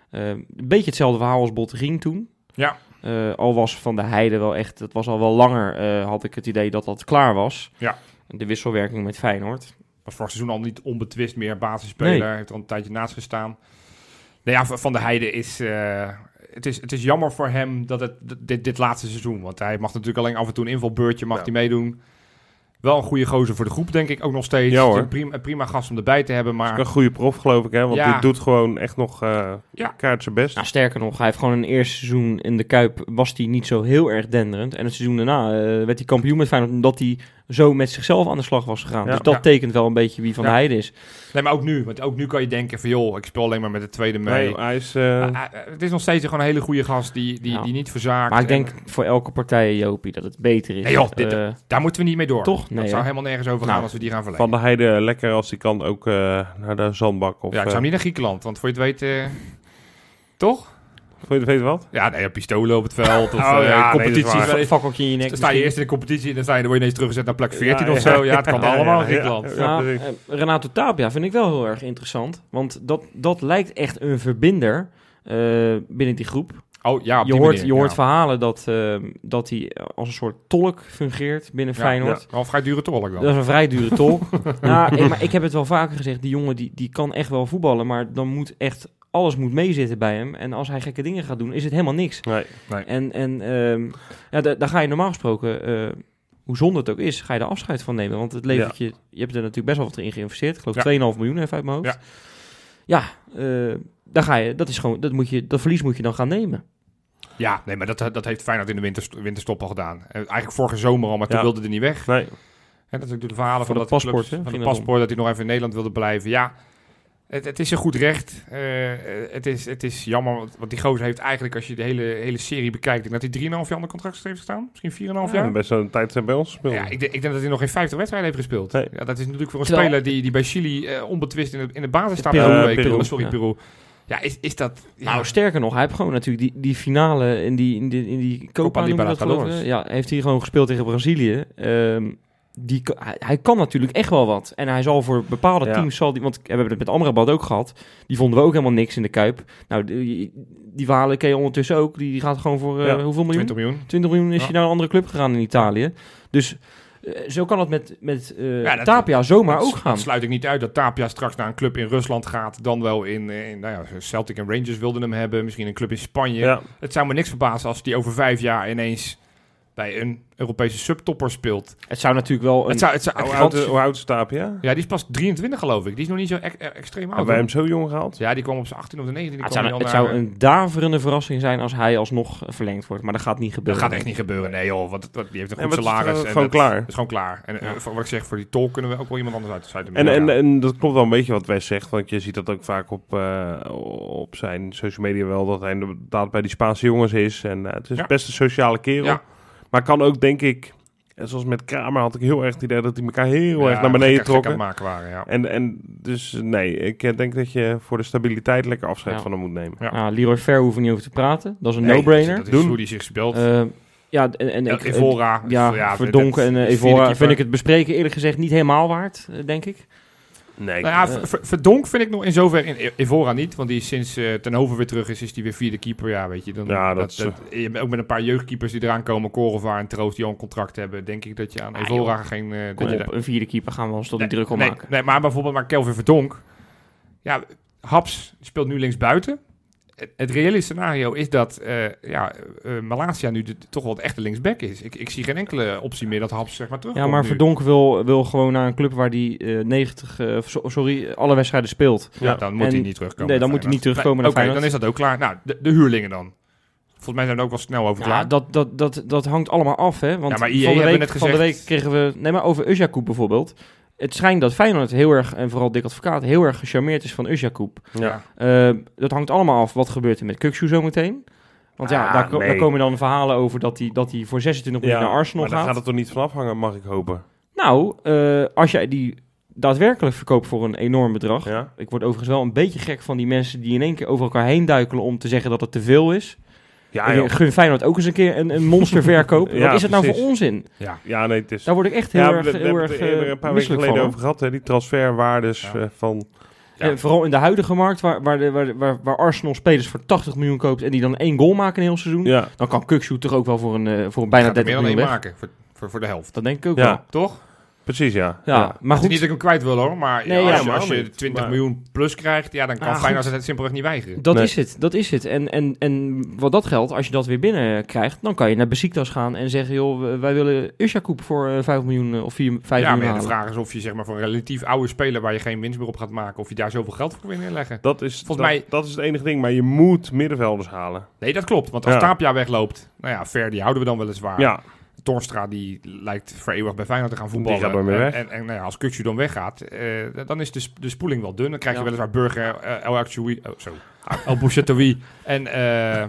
Eh, een beetje hetzelfde verhaal als Bottegien toen. Ja. Al was Van de Heide wel echt, het was al wel langer, had ik het idee dat dat klaar was. Ja. De wisselwerking met Feyenoord. was vorig seizoen al niet onbetwist meer basisspeler. Heeft er al een tijdje naast gestaan. Nou ja, Van der Heijden is... het is, het is jammer voor hem dat het dit, dit laatste seizoen... Want hij mag natuurlijk alleen af en toe een invalbeurtje mag Ja. hij meedoen. Wel een goede gozer voor de groep, denk ik ook nog steeds. Ja, Een prima, prima gast om erbij te hebben, Is maar... een goede prof, geloof ik, hè? Want Ja. die doet gewoon echt nog eh Ja. kaart zijn best. Nou, sterker nog, hij heeft gewoon een eerste seizoen in de Kuip, was hij niet zo heel erg denderend. En het seizoen daarna eh, werd hij kampioen met Feyenoord, omdat hij zo met zichzelf aan de slag was gegaan. Ja. Dus dat Ja. tekent wel een beetje wie Van Ja. de Heide is. Nee, maar ook nu. Want ook nu kan je denken van... joh, ik speel alleen maar met de tweede mee. Nee, hij is... eh, Ah, ah, het is nog steeds gewoon een hele goede gast die, die, Ja. die niet verzaakt. Maar ik denk En voor elke partij, Jopie, dat het beter is. Nee, joh, dit- Eh, daar moeten we niet mee door. Toch? Dat Nee, zou hè? helemaal nergens over gaan Nou, als we die gaan verlengen. van de Heide lekker als hij kan ook eh, naar de zandbak. Of, ja, ik zou eh, niet naar Griekenland, want voor je het weet... eh, toch? Weet je weet wat? Ja, nee, pistolen op het veld of Oh, eh, ja, nee, fakkeltje in je nek. dan sta je eerst in de competitie en dan, sta je, dan word je ineens teruggezet naar plek 14 Ja, of ja. zo. Ja, het kan Ja, allemaal ja, in Griekenland. ja. Ja, precies. eh, Renato Tapia vind ik wel heel erg interessant. Want dat, dat lijkt echt een verbinder eh, binnen die groep. Oh ja, op je die hoort, manier, je hoort ja. verhalen dat, dat hij als een soort tolk fungeert binnen Ja, Feyenoord. ja. Een vrij dure tolk dan. Dat is een vrij dure tolk. nou, ik, maar ik heb het wel vaker gezegd, die jongen die, die kan echt wel voetballen, maar dan moet echt alles moet meezitten bij hem. En als hij gekke dingen gaat doen, is het helemaal niks. Nee. En, en ehm, ja, da- daar ga je normaal gesproken, eh, hoe zonde het ook is, ga je er afscheid van nemen. Want het levert je, je hebt er natuurlijk best wel wat in geïnvesteerd. Ik geloof Ja. 2,5 miljoen even uit mijn hoofd. Ja, eh, daar ga je, dat is gewoon, dat moet je, dat verlies moet je dan gaan nemen. Ja, nee, maar dat, dat heeft Feyenoord in de winterst- winterstop al gedaan. Eh, Eigenlijk vorige zomer al, maar toen Ja. wilde hij niet weg. Nee. En dat is natuurlijk de verhalen Voor van dat paspoort, clubs- van het om. paspoort, dat hij nog even in Nederland wilde blijven. Ja, het, het is een goed recht. Eh, het, is, het is jammer, want, die gozer heeft eigenlijk, als je de hele, hele serie bekijkt, dat hij 3,5 jaar onder contract heeft gestaan. Misschien 4,5 Ja, jaar. best wel een tijd eh, bij ons gespeeld. Ja, ik, denk- ik denk dat hij nog geen 50 wedstrijden heeft gespeeld. Nee. Ja, dat is natuurlijk voor een Terwijl- speler die, die bij Chili eh, onbetwist in de, in de basis staat. Peru, week. Peru, Oh, sorry, ja. Peru. Ja, is, is dat... Ja, Nou, sterker nog, hij heeft gewoon natuurlijk die, die finale in die, in die, in die Copa, je dat geloof Ja, heeft hij gewoon gespeeld tegen Brazilië. Ehm, die, hij, hij kan natuurlijk echt wel wat. En hij zal voor bepaalde Ja. teams, zal die, want we hebben het met Amrabat ook gehad. Die vonden we ook helemaal niks in de Kuip. Nou, die, die verhalen ken je ondertussen ook. Die, gaat gewoon voor eh, Ja, hoeveel miljoen? 20 miljoen. 20 miljoen is Ja. hij naar een andere club gegaan in Italië. Dus eh, zo kan het met, met eh, Ja, dat- Tapia zomaar Dat ook gaan. sluit ik niet uit dat Tapia straks naar een club in Rusland gaat. Dan wel in, in nou ja, Celtic en Rangers wilden hem hebben. Misschien een club in Spanje. Ja. Het zou me niks verbazen als die over vijf jaar ineens bij een Europese subtopper speelt. Het zou natuurlijk wel een... Het zou, het zou, Hoe oud, hoe oud is Tapia? ja, die is pas 23 geloof ik. Die is nog niet zo ex- extreem oud. Hebben wij hem zo jong gehaald? Ja, die kwam op zijn 18 of de 19. Die het kwam zou, het zou een daverende verrassing zijn als hij alsnog eh, verlengd wordt. Maar dat gaat niet Dat gebeuren. gaat echt niet gebeuren. Nee joh, want want die heeft een En goed wat is salaris. het, en gewoon dat- klaar. Dat is gewoon klaar. En eh, Ja. wat ik zeg, voor die tol kunnen we ook wel iemand anders uit de En, en, midden en dat klopt wel een beetje wat Wes zegt. Want je ziet dat ook vaak op, eh, op zijn social media wel. Dat hij inderdaad bij die Spaanse jongens is. En eh, het is Ja. best een sociale kerel. Ja. Maar kan ook denk ik En zoals met Kramer had ik heel erg het idee dat die elkaar heel Ja, erg naar beneden gek- gek aan trokken. het maken waren, ja. En, en dus nee, ik eh, denk dat je voor de stabiliteit lekker afscheid Ja. van hem moet nemen. Ja. Ja, Leroy Fair hoeven we niet over te praten. Dat is een Nee, no-brainer. Dat is Doen. hoe die zich speelt. Eh, ja, en, en ik, Evora. ja, Verdonken en eh, Evora vind ik het bespreken eerlijk gezegd niet helemaal waard, eh, denk ik. Nee, Nou ja, Eh, Ver- Ver- Verdonk vind ik nog in zover in Evora niet. Want die is sinds eh ten Hoven weer terug is, is die weer vierde keeper. Ja, weet je. Dan, Ja, dat is, hebt ook met een paar jeugdkeepers die eraan komen. Korova en Troost die al een contract hebben. Denk ik dat je aan Ah, Evora geen... eh, Kom je op, een vierde keeper gaan we ons toch Nee, niet druk om nee, maken. Nee, maar bijvoorbeeld maar Kelvin Verdonk. Ja, Haps speelt nu linksbuiten. Het, reële scenario is dat eh ja, eh, Malasia nu de- toch wel het echte linksback is. Ik, ik zie geen enkele optie meer dat Haps zeg maar terug. Ja, maar Verdonken wil, wil gewoon naar een club waar hij eh 90, eh, so- sorry, alle wedstrijden speelt. Ja, Ja. dan moet hij niet terugkomen. nee, dan moet hij niet terugkomen Oké, dan is dat ook klaar. Nou, de, de huurlingen dan. Volgens mij zijn we ook wel snel over Ja, klaar. dat, dat, dat, dat hangt allemaal af, hè. Want Ja, maar van, de hebben week, van de week kregen we... Nee, maar over Uzjakoub bijvoorbeeld. Het schijnt dat Feyenoord heel erg, en vooral Dick Advocaat, heel erg gecharmeerd is van Uzjakoub. Ja. Eh, dat hangt allemaal af wat gebeurt er met Kukshu zometeen. Want ja, Ah, daar, ko- nee. daar komen dan verhalen over dat hij dat hij voor 26 miljoen naar Arsenal maar daar gaat. gaat het toch niet van afhangen, mag ik hopen. Nou, eh, als jij die daadwerkelijk verkoopt voor een enorm bedrag. Ja? Ik word overigens wel een beetje gek van die mensen die in één keer over elkaar heen duikelen om te zeggen dat het te veel is. Ja, joh. gun Feyenoord ook eens een keer een, een monsterverkoop. Ja, Wat is het nou voor onzin? Ja. ja, nee, het is... Daar word ik echt heel ja, erg, heel hebben erg het er eerder eh, een paar weken geleden van. over gehad, hè, die transferwaardes Ja. eh, van... Ja. En vooral in de huidige markt, waar, waar, de, waar, waar, waar Arsenal spelers voor 80 miljoen koopt en die dan één goal maken een heel seizoen, Ja, dan kan Kukshoe toch ook wel voor een, eh, voor een bijna Gaat er 30 meer dan miljoen maken voor, voor, voor de helft. Dat denk ik ook Ja. wel. Toch? Precies, ja. Ja, maar Het is goed. niet dat ik hem kwijt wil hoor, maar Nee, ja, ja, als, je, maar als je niet. 20 Maar- miljoen plus krijgt, ja, dan kan Ah, Feyenoord goed. het simpelweg niet weigeren. Dat Nee. is het, dat is het. En, en, en wat dat geldt, als je dat weer binnen krijgt, dan kan je naar Besiktas gaan en zeggen, joh, wij willen Ushakoub voor eh, 5 miljoen eh, of 4, 5 ja, maar miljoen ja, de halen. vraag is of je zeg maar voor een relatief oude speler waar je geen winst meer op gaat maken, of je daar zoveel geld voor wil inleggen. Dat is, Volgens dat, mij- dat is het enige ding, maar je moet middenvelders halen. Nee, dat klopt. Want als Ja. Tapia wegloopt, nou ja, Ver die houden we dan weliswaar. Ja, Torstra die lijkt voor eeuwig bij Feyenoord te gaan voetballen. gaat en, weg. En, en nou ja, als Kukju dan weggaat, eh, dan is de, sp- de spoeling wel dun. Dan krijg je Ja. weliswaar Burger, eh, El Achoui, oh, zo, El Bouchatoui en, eh,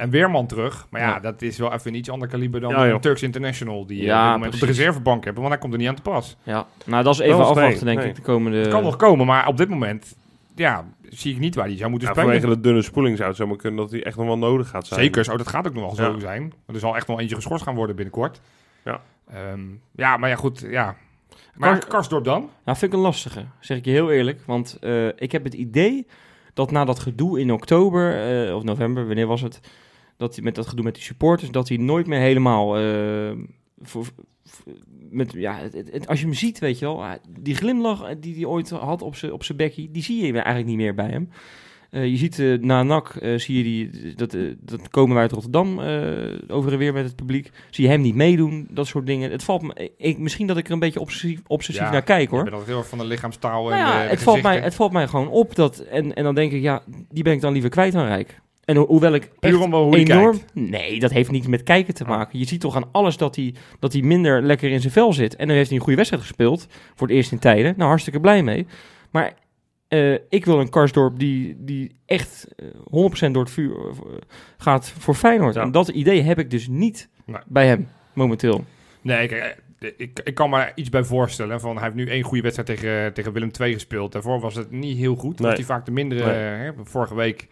en Weerman terug. Maar ja, Ja. dat is wel even een iets ander kaliber dan een Turks International die Ja, op dit moment op de reservebank hebben. Want hij komt er niet aan te pas. Ja, nou dat is even nee, afwachten denk nee. ik de komende... Het kan nog komen, maar op dit moment ja, zie ik niet waar hij zou moeten ja spelen. vanwege de dunne spoeling zou het zomaar kunnen dat hij echt nog wel nodig gaat zijn. Zeker, zo, dat gaat ook nog wel zo Ja. zijn. Er zal echt nog eentje geschorst gaan worden binnenkort. Ja. Ehm, ja, maar ja, goed, ja. Maar Kar- Karsdorp dan? Nou, vind ik een lastige, zeg ik je heel eerlijk. Want eh, ik heb het idee dat na dat gedoe in oktober, eh, of november, wanneer was het? Dat hij met dat gedoe met die supporters, dat hij nooit meer helemaal. eh, voor, voor- met, ja, het- het- het- als je hem ziet, weet je wel, ah, die glimlach eh, die hij ooit had op zijn op zijn bekkie, die zie je eigenlijk niet meer bij hem. Eh, je ziet eh, na NAC, eh, zie je die, dat, dat komen wij uit Rotterdam over en weer met het publiek. Zie je hem niet meedoen, dat soort dingen. Het valt me, ik, misschien dat ik er een beetje obsessief, obsessief Ja, naar kijk hoor. Ik ben altijd heel erg van de lichaamstaal en Nou ja, de, de het, valt mij, het valt mij gewoon op dat. En, en dan denk ik, ja, die ben ik dan liever kwijt dan rijk. En ho- hoewel ik Puur om hoe enorm. kijkt. Nee, dat heeft niets met kijken te maken. Je ziet toch aan alles dat hij, dat hij minder lekker in zijn vel zit. En dan heeft hij een goede wedstrijd gespeeld. Voor het eerst in tijden. Nou, hartstikke blij mee. Maar eh, ik wil een Karsdorp die, die echt eh, 100% door het vuur eh, gaat voor Feyenoord. Ja. En dat idee heb ik dus niet Nee. bij hem momenteel. Nee, kijk, ik, ik kan me iets bij voorstellen. Van, hij heeft nu één goede wedstrijd tegen, tegen Willem II gespeeld. Daarvoor was het niet heel goed. Nee. Was hij vaak de mindere. Nee. hè, vorige week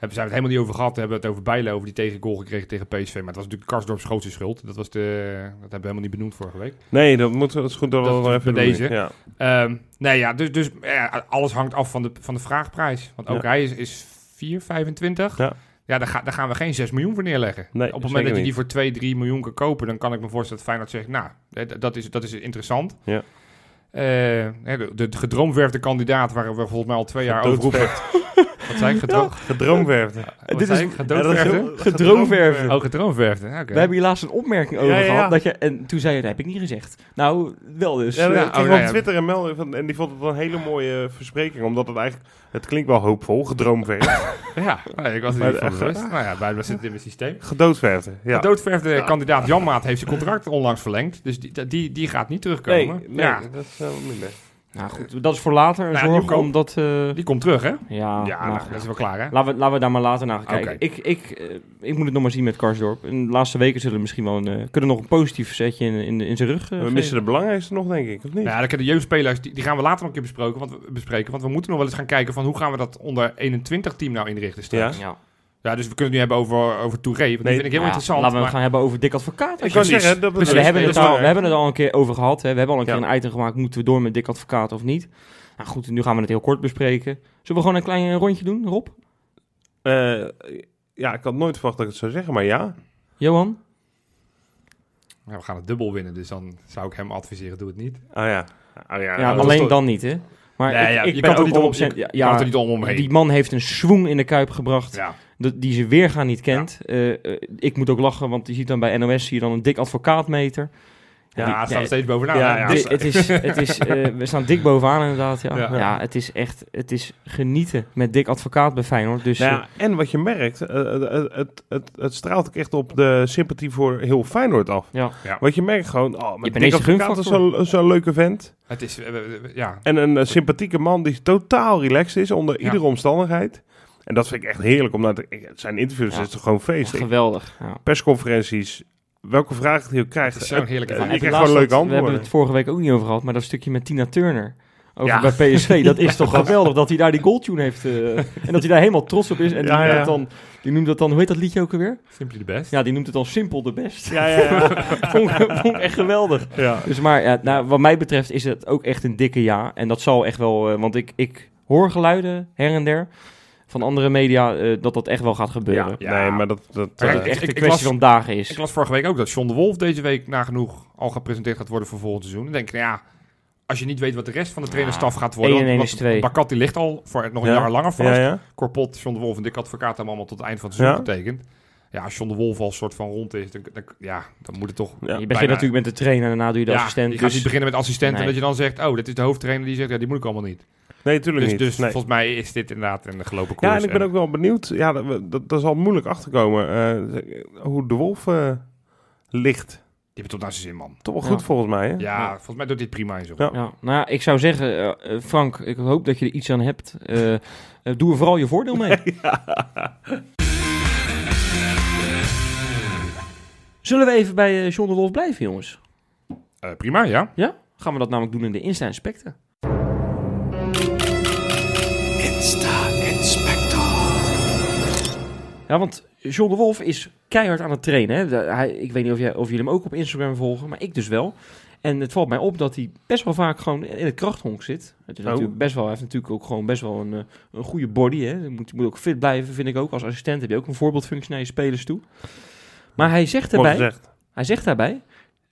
hebben, zijn we het helemaal niet over gehad. Hebben we het over Bijlen, over die tegengoal gekregen tegen PSV. Maar het was natuurlijk Karsdorps grootste schuld. Dat, was de, dat hebben we helemaal niet benoemd vorige week. Nee, dat, moet, dat is goed dat we Dat is even bij deze. Ja. Ehm, nee, ja, dus, dus ja, alles hangt af van de, van de vraagprijs. Want ook Ja. hij is, is 4,25. Ja. Ja, daar, ga, daar gaan we geen 6 miljoen voor neerleggen. Nee, Op het moment dat je die voor 2, 3 miljoen kan kopen, dan kan ik me voorstellen dat Feyenoord zegt, nou, dat is, dat is interessant. Ja. Eh, de, de gedroomverfde kandidaat waar we volgens mij al twee jaar over roepen. Wat zei ik? Gedroom, Gedroomverfde. wat Dit is- Gedroomverfde. Oh, gedroomverfde. We hebben hier laatst een opmerking over Ja, ja, ja. gehad. Dat je, en toen zei je, dat heb ik niet gezegd. Nou, wel dus. Ja, Ja, ja, oh, ik op ja. Twitter en melden van, en die vond het een hele mooie verspreking, omdat het eigenlijk, het klinkt wel hoopvol, gedroomverfd, Ja, nee, ik was er niet van echt, bewust. Nou ja, blijkbaar zit het in mijn systeem. gedoodverfde. De Ja. kandidaat Janmaat heeft zijn contract onlangs verlengd. Dus die, die, die gaat niet terugkomen. Nee, nee, Ja, dat is wel minder. Nou goed, dat is voor later een Nou, zorg, Nieuwkoop. omdat... eh, Die komt terug, hè? ja, Ja, nou, goed. dat is wel klaar, hè? Laten we, laten we daar maar later naar gaan kijken. Ik, ik, eh, ik moet het nog maar zien met Karsdorp. In de laatste weken zullen we misschien wel een, eh, kunnen nog een positief setje in, in, in zijn rug eh, We geven. missen de belangrijkste nog, denk ik, of niet? Nou, ja, dan kunnen de jeugdspelers, die, die gaan we later nog een keer bespreken want, we, bespreken. Want we moeten nog wel eens gaan kijken van hoe gaan we dat onder 21 team nou inrichten straks. Ja, Ja. Dus we kunnen het nu hebben over, over Touré. Want die vind ik heel Ja, interessant. Laten we maar- het gaan hebben over Dick Advocaat. ik kan zeggen, dat Precies. we, hebben het al, we hebben het al een keer over gehad. Hè. We hebben al een keer Ja. een item gemaakt. Moeten we door met Dick Advocaat of niet? Nou goed, nu gaan we het heel kort bespreken. Zullen we gewoon een klein eh, rondje doen, Rob? Eh, ja, ik had nooit verwacht dat ik het zou zeggen, maar ja. Johan? Ja, we gaan het dubbel winnen, dus dan zou ik hem adviseren, doe het niet. Ah ja. Oh, ja, Ja, alleen toch- dan niet, hè? Maar Nee, ik, ja, ik je ben kan er ook niet om- 100%... je ja, kan ja, er niet om omheen. die man heeft een swoon in de kuip gebracht. Ja. Die ze weergaan niet kent. Eh, eh, ik moet ook lachen, want je ziet dan bij NOS zie je dan een dik advocaatmeter. Ja, die- er steeds bovenaan. Ja, ja. Dus- het, is, het is, eh, we staan dik bovenaan inderdaad. Ja. Ja. Het is echt het is genieten met dik advocaat bij Feyenoord. Dus Nou ja, en wat je merkt, het, het, het straalt ook echt op de sympathie voor heel Feyenoord af. ja. Want je merkt gewoon, oh, met deze Advocaat is zo'n zo'n leuke vent. Het is, ja. En een sympathieke man die totaal relaxed is onder iedere omstandigheid. En dat vind ik echt heerlijk, omdat ik- zijn interviews Ja. is toch gewoon feest. Ik- geweldig. Ja. Persconferenties, welke vraag hij ook krijgt. Het is zo'n heerlijke. Je krijgt laatst gewoon leuke dat- We hebben het vorige week ook niet over gehad, maar dat stukje met Tina Turner. Over Ja. bij PSV, dat is toch geweldig dat hij daar die goaltune heeft. eh, en dat hij daar helemaal trots op is. En die, Ja, noemt ja. dat dan, die noemt dat dan, hoe heet dat liedje ook alweer? Simply the best. Ja, die noemt het dan Simpel de Best. Ja, ja, ja. vond, ik- vond ik echt geweldig. ja. Dus maar ja, nou, wat mij betreft is het ook echt een dikke ja. En dat zal echt wel, eh, want ik, ik hoor geluiden her en der van andere media eh, dat dat echt wel gaat gebeuren. Ja. Nee, maar dat... dat Maar eh, echt ik- een ik kwestie las- van dagen is. Ik las vorige week ook dat John de Wolf deze week nagenoeg al gepresenteerd gaat worden voor volgend seizoen. Dan denk ik, nou ja, als je niet weet wat de rest van de trainerstaf gaat worden. één en één want- is twee. Bakat die ligt al voor nog een Ja. jaar langer vast. ja, ja. Corpot, John de Wolf en Dick Advocaat hebben allemaal tot het eind van het seizoen Ja. getekend. Ja, als John de Wolf al soort van rond is, dan, dan- ja, dan moet het toch... Ja, je begint bijna- natuurlijk met de trainer en daarna doe je de ja, assistent. je gaat dus- niet beginnen met assistent en dat je dan zegt, oh, dit is de hoofdtrainer die zegt, ja, die moet ik allemaal niet. Nee, tuurlijk Dus, niet. dus Nee. volgens mij is dit inderdaad een gelopen koers. Ja, en ik ben ook wel benieuwd. Ja, dat, dat, dat zal moeilijk achterkomen. eh, hoe de Wolf eh, ligt. Die heeft tot naar zijn zin, man. Toch wel Ja. goed volgens mij, hè? Ja, volgens mij doet dit prima in zo. Ja. Ja, nou ja, ik zou zeggen, eh, Frank, ik hoop dat je er iets aan hebt. Doe er vooral je voordeel mee. Zullen we even bij eh, John de Wolf blijven, jongens? Eh, prima, ja. Ja? Gaan we dat namelijk doen in de Insta Inspector. Ja, want John de Wolf is keihard aan het trainen. Hè? De- hij, ik weet niet of, jij, of jullie hem ook op Instagram volgen, maar ik dus wel. En het valt mij op dat hij best wel vaak gewoon in het krachthonk zit. Het is Oh. natuurlijk best wel, hij heeft natuurlijk ook gewoon best wel een, eh, een goede body. Hè? Je moet, je moet ook fit blijven, vind ik ook. Als assistent heb je ook een voorbeeldfunctie naar je spelers toe. Maar hij zegt gezegd. hij zegt daarbij,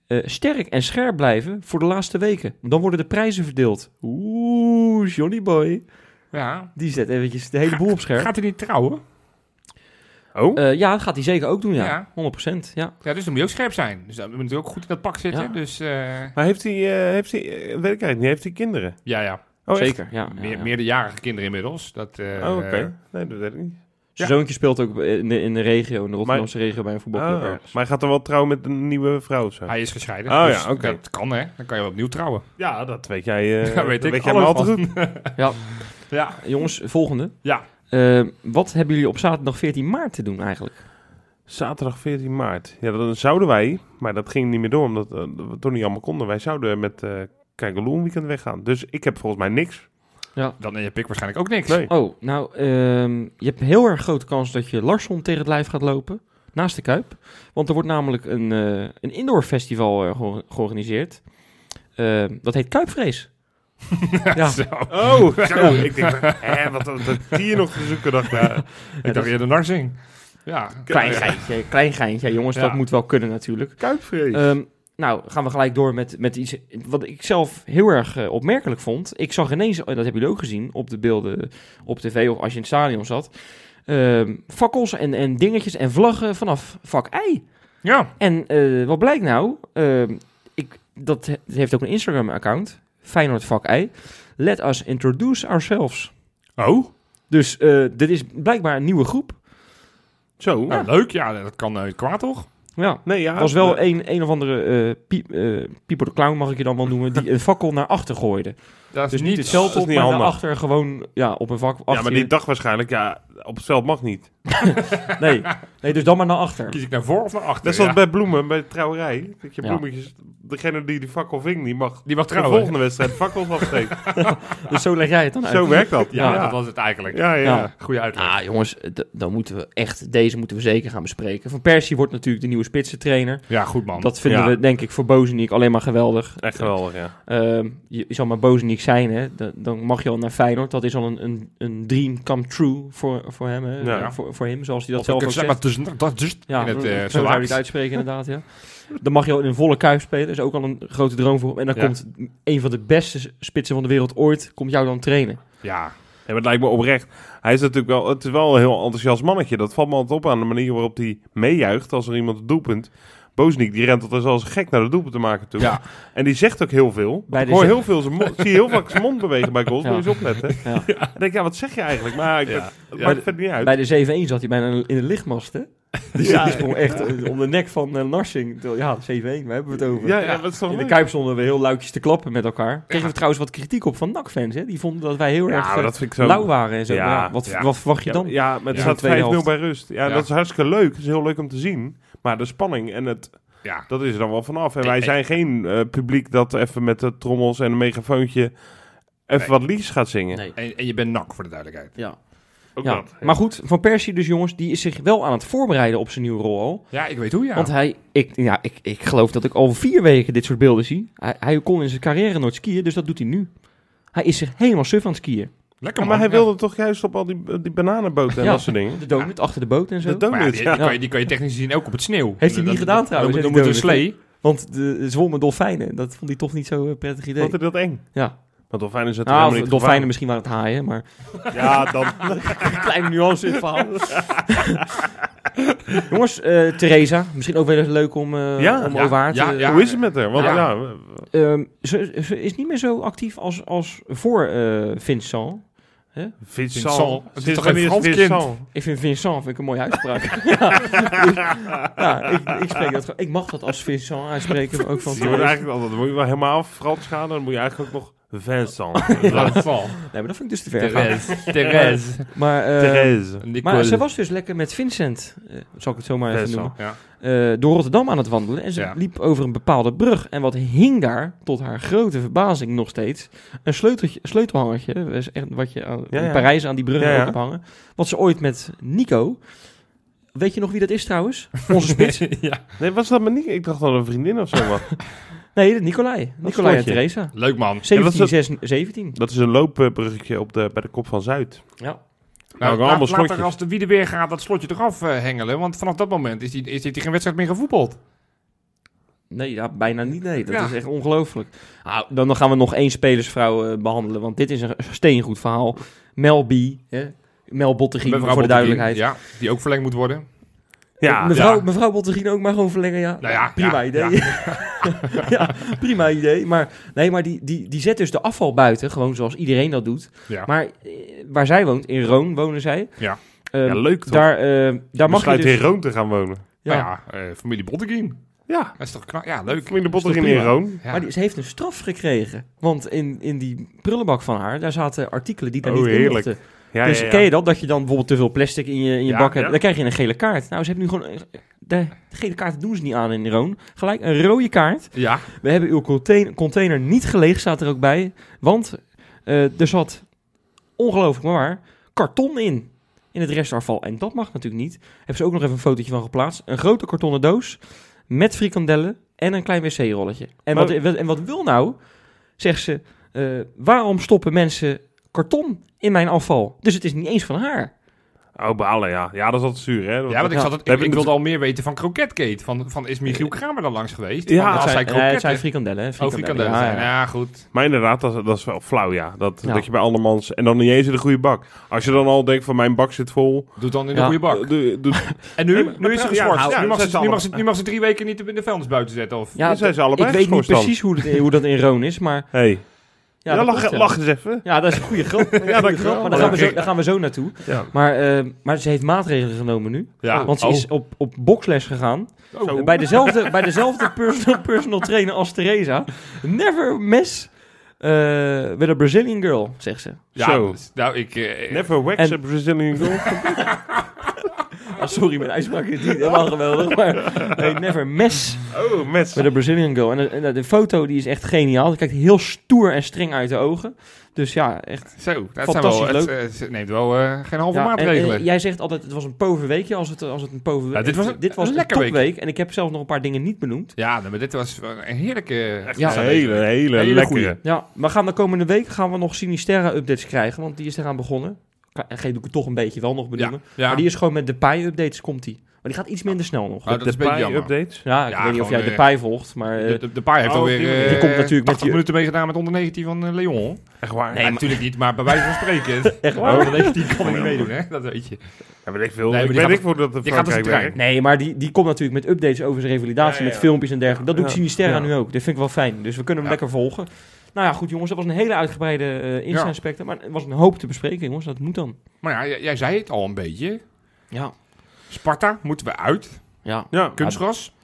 eh, sterk en scherp blijven voor de laatste weken. Dan worden de prijzen verdeeld. Oeh, Johnny Boy. Ja. Die zet eventjes de hele boel op scherp. Gaat hij niet trouwen? Oh? Eh, ja, dat gaat hij zeker ook doen, ja. Ja. 100%. Ja. Ja, dus dan moet je ook scherp zijn. Dus dan moet je natuurlijk ook goed in dat pak zitten. Ja. Dus eh, maar heeft hij, eh, heeft hij, weet ik eigenlijk niet, heeft hij kinderen? ja, ja. Oh, echt? zeker, ja. ja, Meer, ja. meerderjarige kinderen inmiddels. Dat, eh, Oh, oké. Nee, dat weet ik niet. Zijn Ja. zoontje speelt ook in de, in de regio, in de Rotterdamse regio, bij een voetbalclub Oh, ergens. maar hij gaat er wel trouwen met een nieuwe vrouw of zo? Hij is gescheiden. Oh, dus ja, oké. Dat kan, hè. Dan kan je wel opnieuw trouwen. Ja, dat weet jij, eh Ja, weet dat ik te goed. Ja, Ja. jongens, volgende. Ja. Eh, wat hebben jullie op zaterdag 14 maart te doen eigenlijk? Zaterdag 14 maart. Ja, dan zouden wij, maar dat ging niet meer door, omdat eh, we toch niet allemaal konden. Wij zouden met uh, Kijkeloe een weekend weggaan. Dus ik heb volgens mij niks. Dan heb ik waarschijnlijk ook niks. Nee. Oh, nou, ehm, je hebt heel erg grote kans dat je Larsson tegen het lijf gaat lopen. Naast de Kuip. Want er wordt namelijk een, eh, een indoor festival eh, geor- georganiseerd. Eh, dat heet Kuipvrees. ja, Zo. Oh, zo. ik denk, hè, wat wat wat hier nog te zoeken, dacht ik. Ik dacht eerder Narsing. Ja. klein Ja. geintje, klein geintje. Ja, jongens, Ja. dat moet wel kunnen natuurlijk. Kuipvrees. Ehm, nou, gaan we gelijk door met, met iets wat ik zelf heel erg eh, opmerkelijk vond. Ik zag ineens, en dat hebben jullie ook gezien op de beelden op tv of als je in het stadion zat, ehm, fakkels en, en dingetjes en vlaggen vanaf vak I. Ja. En eh, wat blijkt nou? Ehm, ik, dat he- heeft ook een Instagram-account, Feyenoord vak I. Let us introduce ourselves. Oh. Dus eh, dit is blijkbaar een nieuwe groep. zo. Nou, leuk. Ja, dat kan kwaad, toch? Ja. Nee, ja. Was wel een, een of andere eh piep, eh, Pieper de Clown, mag ik je dan wel noemen, die een fakkel naar achter gooide. Dat is Dus niet het veld dat is op, niet maar handig. daarachter gewoon ja, op een vak. Ja, maar die dacht waarschijnlijk, ja, op het veld mag niet. nee. nee, dus dan maar naar achter. Kies ik naar voor of naar achter? Net zoals Ja. bij bloemen, bij de trouwerij. Dat je Ja. bloemetjes, degene die die fakkel ving, die mag Die mag de trouwen. volgende wedstrijd fakkels afsteken. Dus zo leg jij het dan uit. Zo werkt dat. Ja, ja. dat was het eigenlijk. Ja, ja. Ja. Goeie uitleg. Ah, jongens, dan moeten we echt, deze moeten we zeker gaan bespreken. Van Persie wordt natuurlijk de nieuwe spitsentrainer. Ja, goed man. Dat vinden Ja. we denk ik voor Bozeniek alleen maar geweldig. Echt geweldig, ja. Ehm, je, je zal maar Bozeniek zijn, hè. Dan, dan mag je al naar Feyenoord. Dat is al een, een, een dream come true voor, voor hem, hè. Ja. Voor, voor hem, zoals hij dat zelf ook zeg zegt. maar tussen, dat is Ja, in het zo zou het salaris. uitspreken inderdaad, ja. Dan mag je al in een volle kuif spelen. Dat is ook al een grote droom voor hem. En dan komt een van de beste spitsen van de wereld ooit, komt jou dan trainen. Ja, Ja, maar het lijkt me oprecht. Hij is natuurlijk wel, het is wel een heel enthousiast mannetje. Dat valt me altijd op aan de manier waarop hij meejuicht als er iemand het doelpunt. Bozeniek, die rent altijd zoals gek naar de doelpunt te maken toe. Ja. En die zegt ook heel veel. Bij Ik hoor heel veel zijn mond, zie je heel vaak zijn mond bewegen bij goals. Ja. Moet je eens opletten. Ja. Dan denk ik, ja, wat zeg je eigenlijk? Maar ik Ja. ben, het Ja. maakt verder niet uit. Bij de 7-1 zat hij bijna in de lichtmast, hè? Dus Ja. die sprong echt eh, om de nek van eh, Narsing. Ja, 7-1, waar hebben we het over? ja, ja, Ja. dat is toch In de? Kuip stonden we heel luidjes te klappen met elkaar. Kregen Ja. we trouwens wat kritiek op van NAC-fans, hè? Die vonden dat wij heel Ja, erg eh, dat vind ik zo... lauw waren en zo. Ja. Ja, wat, Ja. wat verwacht je Ja, dan? ja, maar het Ja. staat Tweede 5-0 helft. bij rust. Ja, Ja. dat is hartstikke leuk. Het is heel leuk om te zien. Maar de spanning en het, ja. dat is er dan wel vanaf. En wij zijn geen eh, publiek dat even met de trommels en een megafoontje even Nee. wat liedjes gaat zingen. Nee. En, en je bent nak voor de duidelijkheid. Ja. Ook Ja. dat. Maar goed, Van Persie dus jongens, die is zich wel aan het voorbereiden op zijn nieuwe rol al. Ja, ik weet hoe ja. Want hij, ik, ja, ik, ik geloof dat ik al vier weken dit soort beelden zie. Hij, hij kon in zijn carrière nooit skiën, dus dat doet hij nu. Hij is zich helemaal suf aan het skiën. Lekker Ja, maar hij Ja. wilde toch juist op al die, die bananenboten en Ja. dat soort dingen. De donut achter de boot en zo. De donut, die, kan je, die kan je technisch gezien ook op het sneeuw. Heeft hij niet Dat- gedaan dat- trouwens, Dan, dan moet een slee. Want de, zwommen dolfijnen, dat vond hij toch niet zo'n prettig idee. Vond hij dat eng? Ja. Maar dolfijnen zijn Nou, helemaal niet dolfijnen misschien waren het haaien, maar? Ja, dan... kleine nuance in het verhaal. Jongens, eh Theresa, misschien ook wel eens leuk om, eh Ja, om ja, over haar te... ja, ja. Hoe is het met haar? Want Ja. ja, Ehm, ze, ze is niet meer zo actief als, als voor eh, Vincent. Vincent. Vincent. Het is toch wanneer Frans Vincent? Ik vind Vincent vind ik een mooie uitspraak. ja, dus- ja ik, ik, spreek dat, ik mag dat als Vincent uitspreken. Ook van Je moet eigenlijk dan moet je wel helemaal Frans gaan, dan moet je eigenlijk ook nog Vincent. Val. Nee, maar dat vind ik dus te ver gaan. Therese. Therese. Maar, eh, Therese. maar Nicole. ze was dus lekker met Vincent, eh, zal ik het zo maar even Vincent. noemen, Ja. eh, door Rotterdam aan het wandelen. En ze Ja. liep over een bepaalde brug. En wat hing daar, tot haar grote verbazing nog steeds, een sleuteltje, sleutelhangertje. Wat je aan, Ja, in. Parijs aan die brug Ja, ja. ook hebt hangen. Wat ze ooit met Nico... Weet je nog wie dat is trouwens? Onze spits? ja. Nee, was dat maar niet? Ik dacht dat een vriendin of zo was. Nee, Nicolai. Nicolai en. Theresa. Leuk man. 17, dat is 16, 17. Dat is een loopbruggetje op de, bij de kop van Zuid. Ja. Nou, Nou, laat, laat er als de wiede weer gaat dat slotje eraf eh, hengelen. Want vanaf dat moment is hij is die geen wedstrijd meer gevoetbald. Nee, ja, bijna niet. Nee, dat Ja. is echt ongelooflijk. Nou, dan, dan gaan we nog één spelersvrouw eh, behandelen. Want dit is een steengoed verhaal. Mel B. Hè? Mel Bottegien, voor de duidelijkheid. Ja, die ook verlengd moet worden. Ja, mevrouw, ja. mevrouw Bottegien ook maar gewoon verlengen, ja. Nou ja, prima ja, idee. Ja. prima idee. Maar, nee, maar die, die, die zet dus de afval buiten, gewoon zoals iedereen dat doet. Ja. Maar eh, waar zij woont, in Roon wonen zij. Ja. Ehm, ja, leuk toch? Daar, eh, daar mag je Besluit dus... in Roon te gaan wonen. ja. Nou ja, eh, familie Botteguin. Ja, Dat is toch knap? Ja, leuk. familie Bottegien in? Roon. Ja. Maar die, ze heeft een straf gekregen. Want in, in die prullenbak van haar, daar zaten artikelen die daar Oh, niet in heerlijk. mochten. Ja, dus ja, ja. ken je dat? Dat je dan bijvoorbeeld te veel plastic in je, in je bak hebt. Dan krijg je een gele kaart. Nou, ze hebben nu gewoon... De gele kaart doen ze niet aan in Roon. Gelijk een rode kaart. Ja, We hebben uw container, container niet geleegd, staat er ook bij. Want eh, er zat, ongelooflijk maar waar, karton in. In het restafval. En dat mag natuurlijk niet. Hebben ze ook nog even een fotootje van geplaatst. Een grote kartonnen doos met frikandellen en een klein wc-rolletje. En, Maar- wat, wat- en wat wil nou, zegt ze, eh, waarom stoppen mensen karton in mijn afval? Dus het is niet eens van haar. Oh, balen, ja. Ja, dat is altijd zuur, hè. ja want ik, Ja. zat het, Heb ik, ik wilde al meer weten van Kroketkate. Van, van is Michiel Kramer dan langs geweest? Ja, als hij zijn, eh, het kroketten... zijn frikandellen. hè, Oh, frikandellen ja, zijn. ja. Ja, goed. Maar inderdaad, dat, is- dat is wel flauw, ja. Dat, Ja. dat je bij andermans... En dan niet eens in de goede bak. Als je dan al denkt van mijn bak zit vol... Doe dan in de Ja. goede bak. eh, doe- doe- En nu, nu is ze geschorst. ja, nu, mag ze, nu, mag ze, allemaal- nu mag ze drie weken niet in de vuilnis buiten zetten. Of... Ja, zijn ze allebei ik weet niet precies hoe, het, hoe dat in Roon is, maar hey, Ja, dat lach, lach eens even. Ja, dat is een goede grap. Ja, dat grap, maar daar gaan, we zo, daar gaan we zo naartoe. Ja. Maar, eh, maar ze heeft maatregelen genomen nu. Ja, Want ze oh. is op, op boksles gegaan. Zo. Bij dezelfde, bij dezelfde personal, personal trainer als Theresa. Never mess eh with a Brazilian girl, zegt ze. Ja, Zo. nou, ik... eh, Never wax En- a Brazilian goal. Ah, sorry, mijn uitspraak is niet helemaal geweldig. Maar nee, never mess Oh, met with a Brazilian girl. En, de- en de, de foto die is echt geniaal. Die kijkt heel stoer en streng uit de ogen. Dus ja, echt. Zo, dat zijn wel, het, leuk. eh, ze neemt wel eh, geen halve Ja, maatregelen. en jij zegt altijd, het was een poverweekje als het, als het een pover Ja, dit was een- dit was een een lekker week. En ik heb zelf nog een paar dingen niet benoemd. ja, nou, maar dit was een heerlijke... Echt Ja. een hele, hele, Hele lekkere. Ja, maar gaan de komende week gaan we nog Sinisterra-updates krijgen. Want die is eraan begonnen. En doe ik het toch een beetje wel nog benoemen. ja. Maar die is gewoon met de Pie-updates komt die. Maar die gaat iets minder snel nog. Oh, de is een beetje pie jammer. updates. Ja, ik Ja, weet niet of jij de eh, Pie volgt, maar... eh, De, de, de paai heeft Oh, alweer die- eh, die komt natuurlijk met 80 die- minuten meegedaan met onder 19 van eh, Leon. Echt waar. Nee, natuurlijk niet, maar bij wijze van spreken. Echt waar? Onder 19 kan ik niet meedoen, hè? Dat weet je. Ja, weet ik veel. Nee, maar ik weet gaat niet hoe dat de gaat. Nee, maar die, die komt natuurlijk met updates over zijn revalidatie, Ja, ja, met filmpjes en dergelijke. Dat doet Ja. Sinisterra Ja. nu ook. Dat vind ik wel fijn. Dus we kunnen hem Ja. lekker volgen. Nou ja, goed jongens, dat was een hele uitgebreide eh insight Maar er was een hoop te bespreken, jongens. Dat moet dan. Maar ja, jij, jij zei het al een beetje. Ja. Sparta moeten we uit. Ja, Ja, Kunstgras.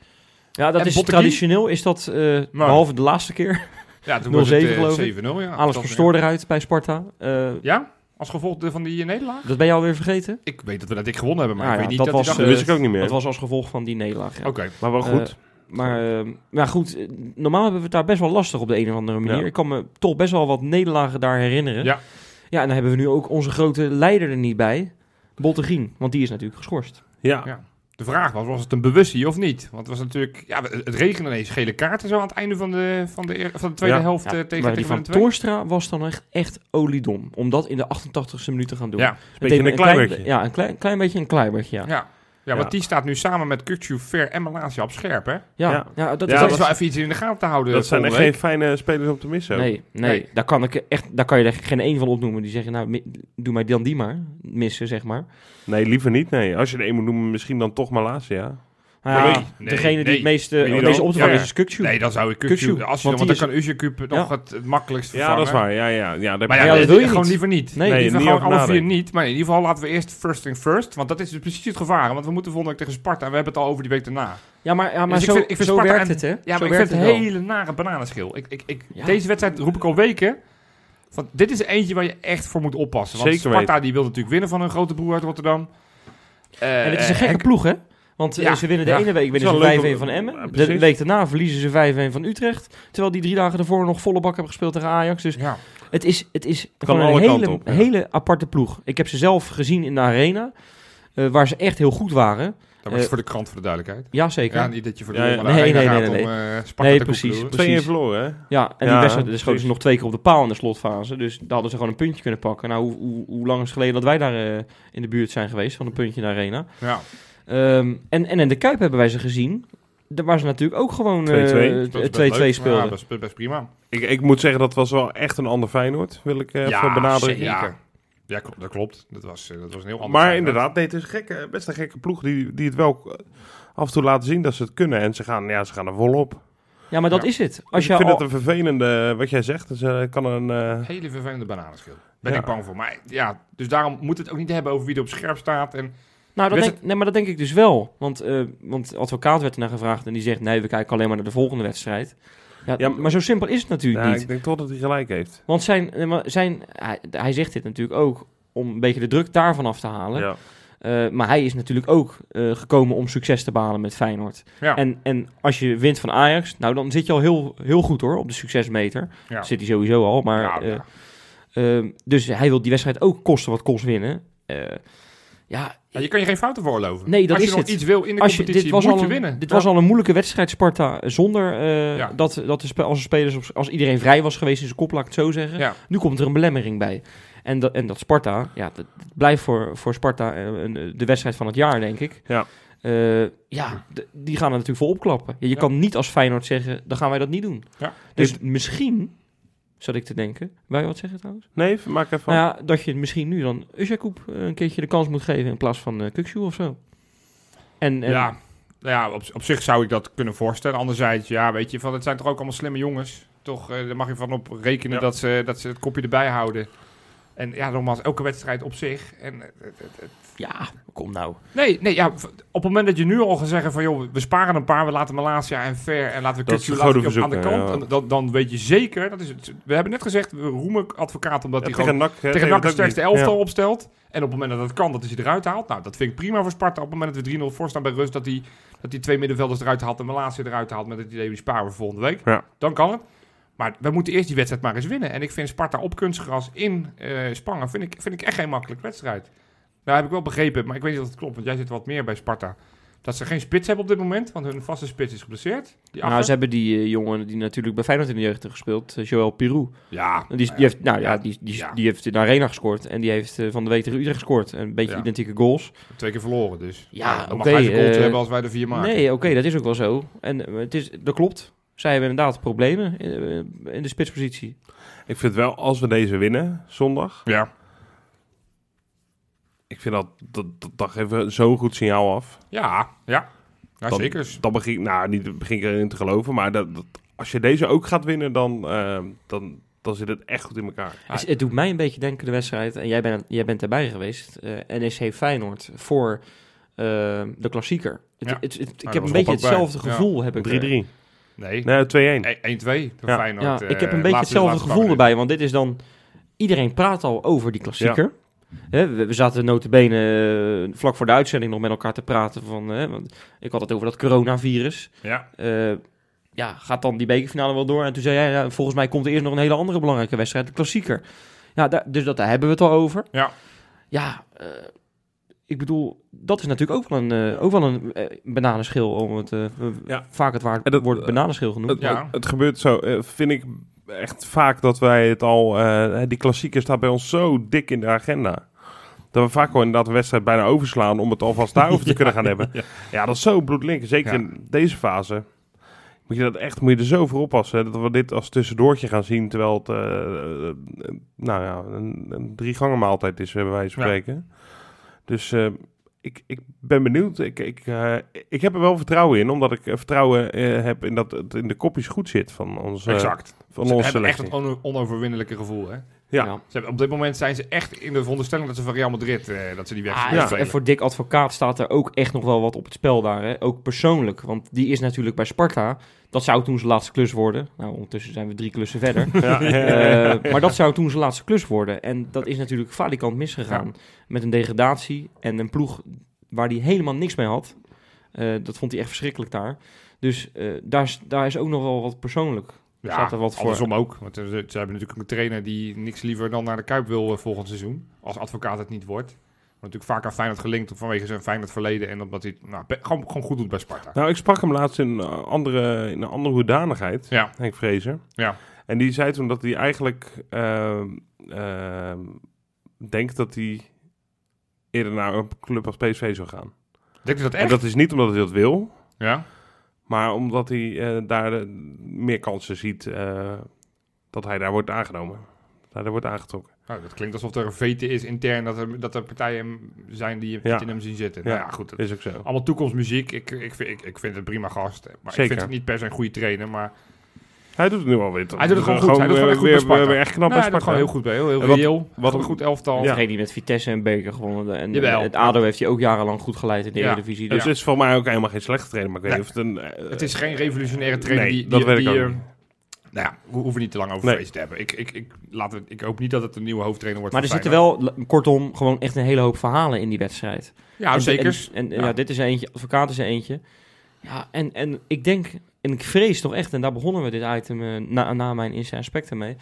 ja dat En is traditioneel. Is dat, eh, behalve de laatste keer, Ja, toen 0-7 was het eh, geloof ik. 7-0, ja. alles verstoord eruit bij Sparta. Eh, Ja? Als gevolg van die nederlaag? dat ben je alweer vergeten? Ik weet dat we dat ik gewonnen hebben, maar Ah, ik ja, weet niet dat dat, was, die dat wist ik ook niet meer. Dat was als gevolg van die nederlaag. ja. Oké. maar wel goed. Maar, eh, maar goed, eh, normaal hebben we het daar best wel lastig op de een of andere manier. Ja. Ik kan me toch best wel wat nederlagen daar herinneren. Ja. Ja, en dan hebben we nu ook onze grote leider er niet bij. Bottegien, want die is natuurlijk geschorst. ja. Ja. De vraag was, was het een bewustie of niet? Want het was natuurlijk, ja, het regende ineens gele kaarten zo aan het einde van de, van de, van de tweede Ja. helft Ja, eh, tegen, maar tegen die van. Torstra was dan echt, echt oliedom. Om dat in de 88ste minuut te gaan doen. Ja. Het Beetje een kleibertje. Ja, een klein, klein beetje een kleibertje, ja. Ja, Ja. Want die staat nu samen met Kukcu, Ver en Malasia op scherp, hè? ja. Ja. dat, is wel even iets in de gaten te houden. Dat zijn echt volgende geen fijne spelers om te missen. Nee, nee, Nee. Daar, kan ik echt, daar kan je er geen één van opnoemen. Die zeggen, nou, doe mij dan die maar. Missen, zeg maar. Nee, liever niet. Nee. Als je er één moet noemen, misschien dan toch Malasia. Nou Nee, nee, degene die nee. het meeste, Wie het dan? meeste op te vangen Ja. is, is. Nee, dan zou ik Kukcu, als je want dan, want dan kan Uzekup nog het, het makkelijkst Ja, dat is waar. Ja, ja, ja, Maar ja, dat wil je gewoon liever niet. Nee, Nee, niet liever gewoon alle vier niet. Maar in ieder geval laten we eerst first thing first. Want dat is dus precies het gevaar. Want we moeten volgende tegen Sparta. En we hebben het al over die week daarna. Ja, maar, ja, maar Dus ik zo, vind- ik vind zo werkt het, hè? Ja, Zo maar ik vind het hele nare bananenschil. Ik, ik, ik, Ja. Deze wedstrijd roep ik al weken. Van, dit is eentje waar je echt voor moet oppassen. Want Zeker Sparta die wil natuurlijk winnen van hun grote broer uit Rotterdam. En het is een Eh, gekke ploeg, hè? Want eh, Ja, ze winnen de ja. ene week winnen ze leuk 5-1 om- van ja, Emmen. de week daarna verliezen ze 5-1 van Utrecht. Terwijl die drie dagen ervoor nog volle bak hebben gespeeld tegen Ajax. Dus Ja. het is, het is Kan een hele, op, ja. hele aparte ploeg. Ik heb ze zelf gezien in de arena. eh, waar ze echt heel goed waren. Dat was Eh, voor de krant, voor de duidelijkheid. Jazeker. Ja, niet dat je voor de, Ja, de Nee, arena nee, gaat nee, nee, om eh, Sparta Nee, te precies. Twee verloren, hè? Ja, en Ja, die wedstrijd dus schoten ze nog twee keer op de paal in de slotfase. Dus daar hadden ze gewoon een puntje kunnen pakken. Nou, hoe, hoe, hoe lang is het geleden dat wij daar eh, in de buurt zijn geweest van een puntje in de arena? Ja. Ehm, en, en in de Kuip hebben wij ze gezien. Daar waar ze natuurlijk ook gewoon eh, 2-2. eh, Dat is best 2-2 leuk. speelden. Ja, best, prima. Ik, ik moet zeggen, dat was wel echt een ander Feyenoord, wil ik eh, even benadrukken. Ja, ja dat klopt. Dat was, eh, dat was een heel ander Maar Feyenoord. inderdaad, nee, het is een gekke, best een gekke ploeg die, die het wel eh, af en toe laten zien dat ze het kunnen. En ze gaan, ja, ze gaan er volop. Ja, maar dat Ja. is het. Dus Als ik je vind al- het een vervelende, wat jij zegt. Dus, eh, kan een, eh, Hele vervelende bananenschil. Ben Ja. ik bang voor. Maar ja, dus daarom moet het ook niet hebben over wie er op scherp staat. En Nou, dat denk, nee, maar dat denk ik dus wel. Want, eh want advocaat werd ernaar gevraagd en die zegt... nee, we kijken alleen maar naar de volgende wedstrijd. Ja, Ja, maar zo simpel is het natuurlijk ja, niet. ik denk toch dat hij gelijk heeft. Want zijn, eh, maar zijn, hij, hij zegt dit natuurlijk ook om een beetje de druk daarvan af te halen. Ja. Eh, maar hij is natuurlijk ook gekomen om succes te behalen met Feyenoord. ja, En, en als je wint van Ajax, nou dan zit je al heel, heel goed hoor op de succesmeter. ja. Zit hij sowieso al. Maar, Ja, ja. ehm, dus hij wil die wedstrijd ook kosten wat kost winnen. Eh, ja, Ja, je kan je geen fouten veroorloven. Nee, dat Als je is nog het. iets wil in de als je, competitie, dit was moet al je een, winnen. Dit Ja. was al een moeilijke wedstrijd, Sparta, zonder eh, Ja. dat, dat de spe- als, de spelers op, als iedereen vrij was geweest in zijn kop, laat ik het zo zeggen. Nu komt er een belemmering bij. En dat, en dat Sparta, ja, dat, blijft voor, voor Sparta eh, een- de wedstrijd van het jaar, denk ik. Ja. Eh, ja, die gaan er natuurlijk voor opklappen. Je kan niet als Feyenoord zeggen, dan gaan wij dat niet doen. Dus misschien, zat ik te denken, wil je wat zeggen trouwens? Nee, maak even van. Nou ja, dat je misschien nu dan Usjakoub een keertje de kans moet geven in plaats van uh, of zo. En, en Ja, nou ja op, op zich zou ik dat kunnen voorstellen. Anderzijds, ja, weet je, van, het zijn toch ook allemaal slimme jongens. toch, eh, daar mag je van op rekenen Ja. dat, ze, dat ze het kopje erbij houden. En ja, nogmaals, elke wedstrijd op zich. En, het- het- het- Ja, kom nou. nee, nee ja, op het moment dat je nu al gaat zeggen van... joh, we sparen een paar, we laten Malasia en Ver... en laten we Dat Kutsu laten aan de kant... ja. dan, dan weet je zeker... Dat is het, we hebben net gezegd, we roemen advocaat omdat Ja, hij gewoon tegen NAC dat de sterkste elftal Ja. opstelt. En op het moment dat het kan, dat hij ze eruit haalt. Nou, dat vind ik prima voor Sparta. Op het moment dat we 3-0 voor staan bij rust... dat hij dat die twee middenvelders eruit haalt en Malasia eruit haalt... met het idee, die sparen we volgende week. Ja. Dan kan het. Maar we moeten eerst die wedstrijd maar eens winnen. En ik vind Sparta op kunstgras in eh Spangen... Vind ik, vind ik echt geen makkelijke wedstrijd. Nou heb ik wel begrepen, maar ik weet niet of het klopt... want jij zit wat meer bij Sparta... dat ze geen spits hebben op dit moment... want hun vaste spits is geblesseerd. Die Nou, achter. ze hebben die eh, jongen die natuurlijk bij Feyenoord in de jeugd heeft gespeeld, eh, Joël Pirou. Ja, Die, die heeft, nou ja, die, die, Ja. die heeft in de Arena gescoord en die heeft van de week tegen Utrecht gescoord. Een beetje Ja. identieke goals. twee keer verloren dus. Ja, oké, mag hij eh, hebben als wij er vier maken. Nee, oké, dat is ook wel zo. En het is, dat klopt. Zij hebben inderdaad problemen in, in de spitspositie. Ik vind wel, als we deze winnen, zondag... Ja. Ik vind dat, dat, dat, dat geeft zo'n goed signaal af. Ja, ja. ja Dan- zeker. Dan begin, nou, niet begin ik erin te geloven, maar dat, dat- als je deze ook gaat winnen, dan, eh, dan, dan zit het echt goed in elkaar. Ah. Het, doet mij een beetje denken de wedstrijd, en jij bent, jij bent erbij geweest, eh NEC Feyenoord, voor eh, de klassieker. Het, Ja. het, het- ik heb een beetje bij. hetzelfde Ja. gevoel. Heb ik, 3-3. Nee, Nee, 2-1. 1-2 voor Ja. Feyenoord. Ja, eh, ik heb een beetje laatste- hetzelfde laatste gevoel erbij, want dit is dan... Iedereen praat al over die klassieker. Hè, we, zaten notabene uh, vlak voor de uitzending nog met elkaar te praten van... hè, want ik had het over dat coronavirus. Ja, Eh, ja, gaat dan die bekerfinale wel door? En toen zei jij, ja, volgens mij komt er eerst nog een hele andere belangrijke wedstrijd, de klassieker. Ja, daar, dus dat, daar hebben we het al over. Ja. Ja, eh, ik bedoel, dat is natuurlijk ook wel een, eh, ook wel een eh, bananenschil, om het eh, Ja. vaak het waard, En dat- woord bananenschil genoemd. Het, Ja. het, het gebeurt zo, vind ik echt vaak dat wij het al... eh, die klassieker staat bij ons zo dik in de agenda. Dat we vaak gewoon inderdaad de wedstrijd bijna overslaan om het alvast daarover te kunnen gaan hebben. ja. Ja, dat is zo bloedlink. Zeker Ja. in deze fase. Moet je dat echt, moet je er zo voor oppassen. hè, Dat we dit als tussendoortje gaan zien. Terwijl het, nou ja, een, een drie gangen maaltijd is, bij wijze van Ja. Dus eh, ik, ik ben benieuwd. Ik, ik, eh, ik heb er wel vertrouwen in. Omdat ik eh, vertrouwen heb in dat het in de kopjes goed zit van onze, exact. van Ze hebben echt selectie. on- onoverwinnelijke gevoel, hè? Ja. Ja. Ze hebben, op dit moment zijn ze echt in de veronderstelling dat ze van Real Madrid, eh, dat ze die Ah, wedstrijd en- voor Dick Advocaat staat er ook echt nog wel wat op het spel daar. Hè? Ook persoonlijk. Want die is natuurlijk bij Sparta. Dat zou toen zijn laatste klus worden. Nou, ondertussen zijn we drie klussen verder. Ja, Eh, maar dat zou toen zijn laatste klus worden. En dat is natuurlijk falikant misgegaan. Met een degradatie en een ploeg waar hij helemaal niks mee had. Eh, dat vond hij echt verschrikkelijk daar. Dus eh, daar, is, daar is ook nog wel wat persoonlijk. Ja, Staat er wat voor- andersom ook. Want eh, ze, ze hebben natuurlijk een trainer die niks liever dan naar de Kuip wil eh, volgend seizoen. Als advocaat het niet wordt. Wordt natuurlijk vaak aan Feyenoord gelinkt vanwege zijn Feyenoord verleden. En omdat hij het nou, gewoon, gewoon goed doet bij Sparta. Nou, ik sprak hem laatst in een andere, in een andere hoedanigheid. Ja. Henk Vrezer. Ja. En die zei toen dat hij eigenlijk ehm, ehm, denkt dat hij eerder naar een club als PSV zou gaan. Dat En echt? dat is niet omdat hij dat wil, Ja? Maar omdat hij eh, daar meer kansen ziet eh, dat hij daar wordt aangenomen. Hij daar wordt aangetrokken. Nou, dat klinkt alsof er een vete is intern. Dat er, dat er partijen zijn die Ja. in hem zien zitten. Ja. Nou ja, goed. Dat is ook zo. Allemaal toekomstmuziek. Ik, ik, vind, ik, ik vind het prima gast. Maar Zeker. ik vind het niet per se een goede trainer. Maar Hij doet het nu alweer. Hij doet het gewoon goed. Hij doet het gewoon echt goed weer, bij Sparta. weer echt knap nou, bij hij doet Sparta. gewoon heel goed bij. Heel, wat- reëel. wat een goed elftal. Ja. Niet met Vitesse en Beker gewonnen. En, Jawel. het ADO heeft hij ook jarenlang goed geleid in de Ja. Eredivisie. Het Dus is voor mij ook helemaal geen slechte trainer, maar ik weet het een... eh, Het is geen revolutionaire trainer nee, die, die, dat weet ik die, ook eh, niet. Nou ja, we hoeven niet te lang over Nee. te hebben. Ik, ik, ik, we, ik hoop niet dat het een nieuwe hoofdtrainer wordt. Maar er zitten wel, kortom, gewoon echt een hele hoop verhalen in die wedstrijd. Ja, en, zeker. En, en, Ja. ja. dit is er eentje, advocaat is er eentje. Ja, en, en ik denk, en ik vrees toch echt, en daar begonnen we dit item eh, na, na mijn Insta aspecten mee,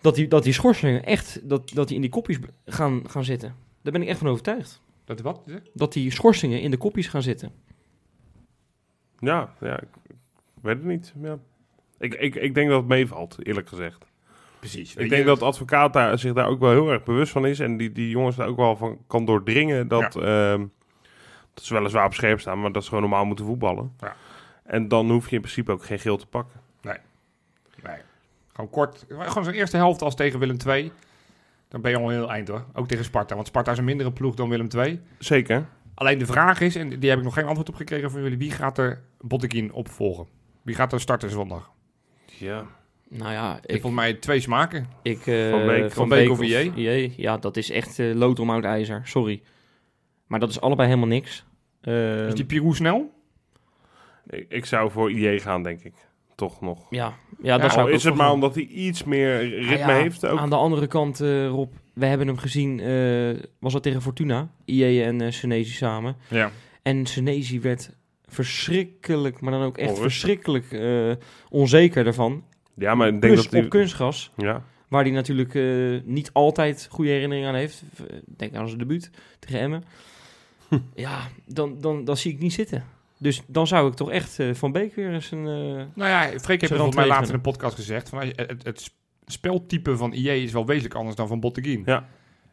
dat die, dat die schorsingen echt, dat, dat die in die kopjes gaan, gaan zitten. Daar ben ik echt van overtuigd. Dat wat? Dat die schorsingen in de kopjes gaan zitten. Ja, ja ik, ik weet het niet. Ja. Ik, ik, ik denk dat het meevalt, eerlijk gezegd. Precies. Ik denk dat de advocaat daar, zich daar ook wel heel erg bewust van is. En die, die jongens daar ook wel van kan doordringen dat, ehm, dat ze weliswaar op scherp staan, maar dat ze gewoon normaal moeten voetballen. Ja. En dan hoef je in principe ook geen geel te pakken. Nee. Gewoon kort. Gewoon zijn eerste helft als tegen Willem II. Dan ben je al een heel eind hoor. Ook tegen Sparta. Want Sparta is een mindere ploeg dan Willem II. Zeker. Alleen de vraag is, en die heb ik nog geen antwoord op gekregen van jullie. Wie gaat er Bottekin opvolgen? Wie gaat er starten zondag? Ja. Nou ja, Ik volgens mij twee smaken. ik, eh, Van Beek- Van Beek of? IE, Ja, dat is echt eh lood om oud ijzer. Sorry. Maar dat is allebei helemaal niks. Eh, Is die Pirou snel? Ik, ik zou voor IE gaan, denk ik. Toch nog. ja, ja, dat zou ik is het maar omdat hij iets meer ritme Nou ja, heeft. Ook. Aan de andere kant, eh, Rob, we hebben hem gezien, eh, was dat tegen Fortuna, IE en eh Senesi samen. Ja. En Senesi werd verschrikkelijk, maar dan ook echt Onrustig. verschrikkelijk onzeker daarvan. Ja, maar ik denk Plus dat hij... op kunstgras, Ja, waar hij natuurlijk niet altijd goede herinneringen aan heeft. Denk aan zijn debuut tegen Emmen. ja, dan, dan, dan zie ik niet zitten. Dus dan zou ik toch echt eh, Van Beek weer eens een... eh, Nou ja, Freek heeft volgens mij laatst in een podcast gezegd. Van, het, het, speltype van IE is wel wezenlijk anders dan van Botteguin. Ja.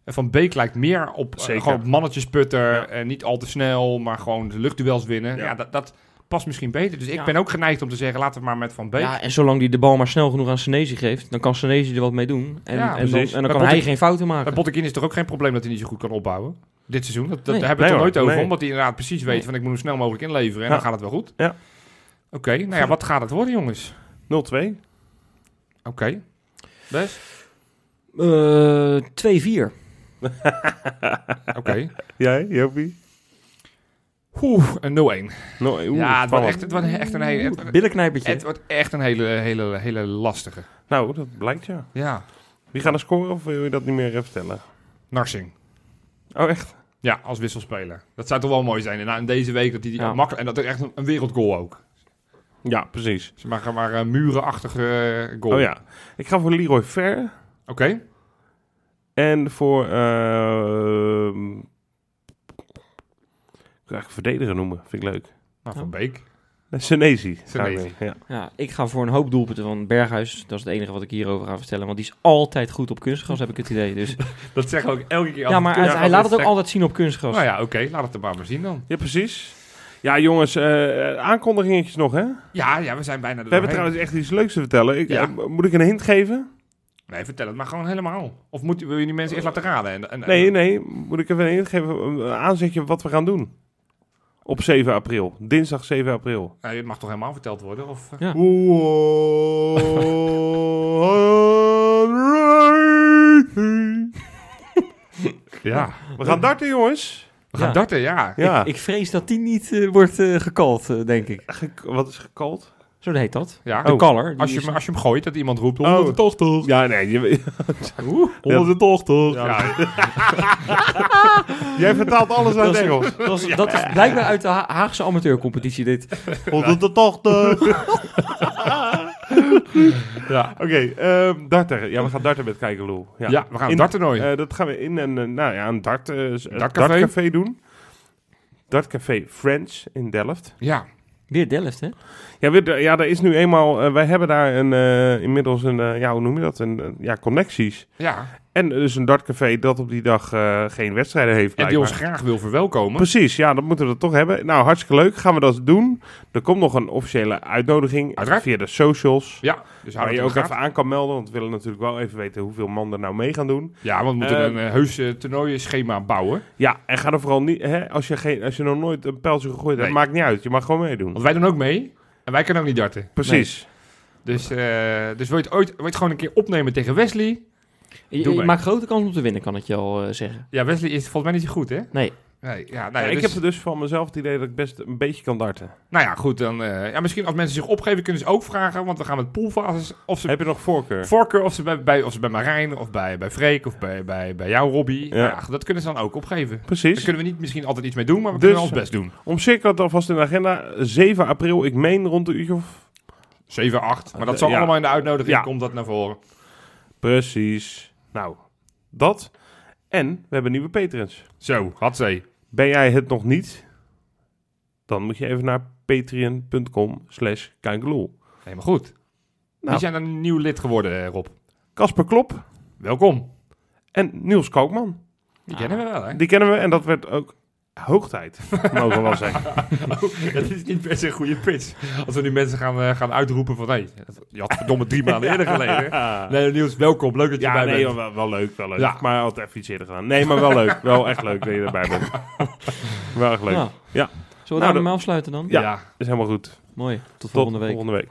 En Van Beek lijkt meer op, eh, Zeker. gewoon mannetjesputter. Ja. En niet al te snel, maar gewoon de luchtduels winnen. Ja. Ja, dat, dat past misschien beter. Dus ik Ja. ben ook geneigd om te zeggen, laten we maar met Van Beek. ja, en zolang hij de bal maar snel genoeg aan Senesi geeft, dan kan Senesi er wat mee doen. En, Ja, en, dan, en kan hij geen fouten Bij maken. Botteguin is toch ook geen probleem dat hij niet zo goed kan opbouwen? Dit seizoen. Dat, dat Nee. hebben we het er nooit over. Nee. Omdat hij inderdaad precies weet Nee. van ik moet hem snel mogelijk inleveren. En Ja. dan gaat het wel goed. Ja. Oké, nou ja, wat gaat het worden jongens? 0-2. Oké. Best? Eh 2-4. Oké. Jij, Jopie? Oeh, een 0-1. No, oeh, ja, het wordt echt, het wordt echt een hele... Billenknijpertje. het wordt echt een hele, hele, hele lastige. Nou, dat blijkt ja. Ja. Wie gaat er scoren of wil je dat niet meer vertellen? Narsing. Oh, echt? Ja, als wisselspeler. Dat zou toch wel mooi zijn. En in deze week dat hij die Ja. makkelijk... En dat is echt een, een wereldgoal ook. Ja, precies. Ze maken maar een murenachtige eh, goal. Oh ja. Ik ga voor Leroy Ver. Oké. En voor... ehm ik wil eigenlijk verdediger noemen. Vind ik leuk. Nou, Van Beek. Senesi. ga ik Senesi. mee, Ja. Ja, ik ga voor een hoop doelpunten van Berghuis. Dat is het enige wat ik hierover ga vertellen. Want die is altijd goed op kunstgras, heb ik het idee. Dus, Dat zeggen we ook elke keer. als ja, het maar hij, hij laat het ook altijd zien op kunstgras. Nou ja, oké. laat het er maar maar zien dan. ja, precies. Ja, jongens. eh aankondigingetjes nog, hè? Ja, ja, we zijn bijna er We hebben trouwens echt iets leuks te vertellen. Ik, Ja. eh, moet ik een hint geven? Nee, vertel het maar gewoon helemaal. Of moet, wil je die mensen eerst laten raden? En, en, Nee, nee. Moet ik even een hint geven? Een aanzetje wat we gaan doen. Op 7 april. Dinsdag 7 april. Nou, het mag toch helemaal verteld worden? Of, eh? Ja. ja. We gaan darten, jongens. We gaan Ja. darten, ja. Ja. Ik vrees dat die niet eh, wordt eh gekald, eh, denk ik. Ge- wat is gekald? Zo heet dat. ja. De Oh. Als, je, is- als je hem gooit, dat iemand roept... Oh. 180. Ja, nee. Je, Oeh, 180. Ja. Ja. jij vertaalt alles uit Dat is- Engels. dat, is, dat is blijkbaar uit de Ha- Haagse amateurcompetitie dit. 180. Ja. Oké, ehm, darten. Ja, we gaan darten met Kijkeloel. Ja. Ja, we gaan een In- darttoernooi. Eh, dat gaan we in een, eh, nou ja, een dart, eh, s- Dartcafé. dartcafé doen. Dartcafé French in Delft. ja. Weer Delft, hè? Ja, we, ja daar is nu eenmaal... eh, wij hebben daar een, eh, inmiddels een... eh, ja, hoe noem je dat? Een, ja, connecties. Ja. En dus een dartcafé dat op die dag eh, geen wedstrijden heeft. En die ons graag wil verwelkomen. Precies, ja, dat moeten we toch hebben. Nou, hartstikke leuk. Gaan we dat doen. Er komt nog een officiële uitnodiging Uiteraard. via de socials. Ja. Dus Waar je ook even aan kan melden. Want we willen natuurlijk wel even weten hoeveel man er nou mee gaan doen. Ja, want we moeten Eh, een heus uh, toernooienschema bouwen. Ja, en ga er vooral niet... Hè, als, je geen, als je nog nooit een pijltje gegooid hebt, Nee. maakt niet uit. Je mag gewoon meedoen. Want wij doen ook mee. En wij kunnen ook niet darten. Precies. Dus, eh, dus wil je het ooit wil je het gewoon een keer opnemen tegen Wesley? Je, je maakt grote kans om te winnen, kan ik je al eh, zeggen. Ja, Wesley is volgens mij niet zo goed, hè? Nee. Nee, ja, nou, Ja, ja, ik dus- heb dus van mezelf het idee dat ik best een beetje kan darten. nou ja, goed. Dan, eh, ja, misschien als mensen zich opgeven, kunnen ze ook vragen. Want we gaan met poolfases. Of ze Heb je nog voorkeur? voorkeur, of ze bij, bij, of ze bij Marijn, of bij, bij Freek, of bij, bij, bij jou, Robbie. Ja. Ja. ja, dat kunnen ze dan ook opgeven. Daar Precies. kunnen we niet misschien altijd iets mee doen, maar we Dus- kunnen ons best doen. Omcirkel het alvast in de agenda. 7 april, ik meen rond de uurtje of... 7, 8. Maar dat zal Ja. allemaal in de uitnodiging, Ja. komt dat naar voren. Precies. Nou, dat. En we hebben nieuwe patrons. Zo, had ze. Ben jij het nog niet? Dan moet je even naar patreon.com slash. Helemaal goed. Nou. Wie zijn een nieuw lid geworden, eh, Rob? Kasper Klop Welkom. en Niels Koopman. Die kennen we wel, hè? Die kennen we en dat werd ook hoogtijd, mogen we wel zeggen. dat is niet per se een goede pitch. Als we nu mensen gaan, eh, gaan uitroepen van... Hé, je had verdomme drie maanden eerder geleden. Nee, Niels, welkom. Leuk dat je Ja, erbij nee, bent. wel, wel leuk, wel leuk. Ja. Maar altijd even iets eerder gedaan. Nee, maar wel leuk. Wel echt leuk dat je erbij bent. wel echt leuk. Nou, Ja. Zullen we Nou, daarmee afsluiten dan? Ja. ja. Is helemaal goed. Mooi. Tot Tot volgende week. volgende week.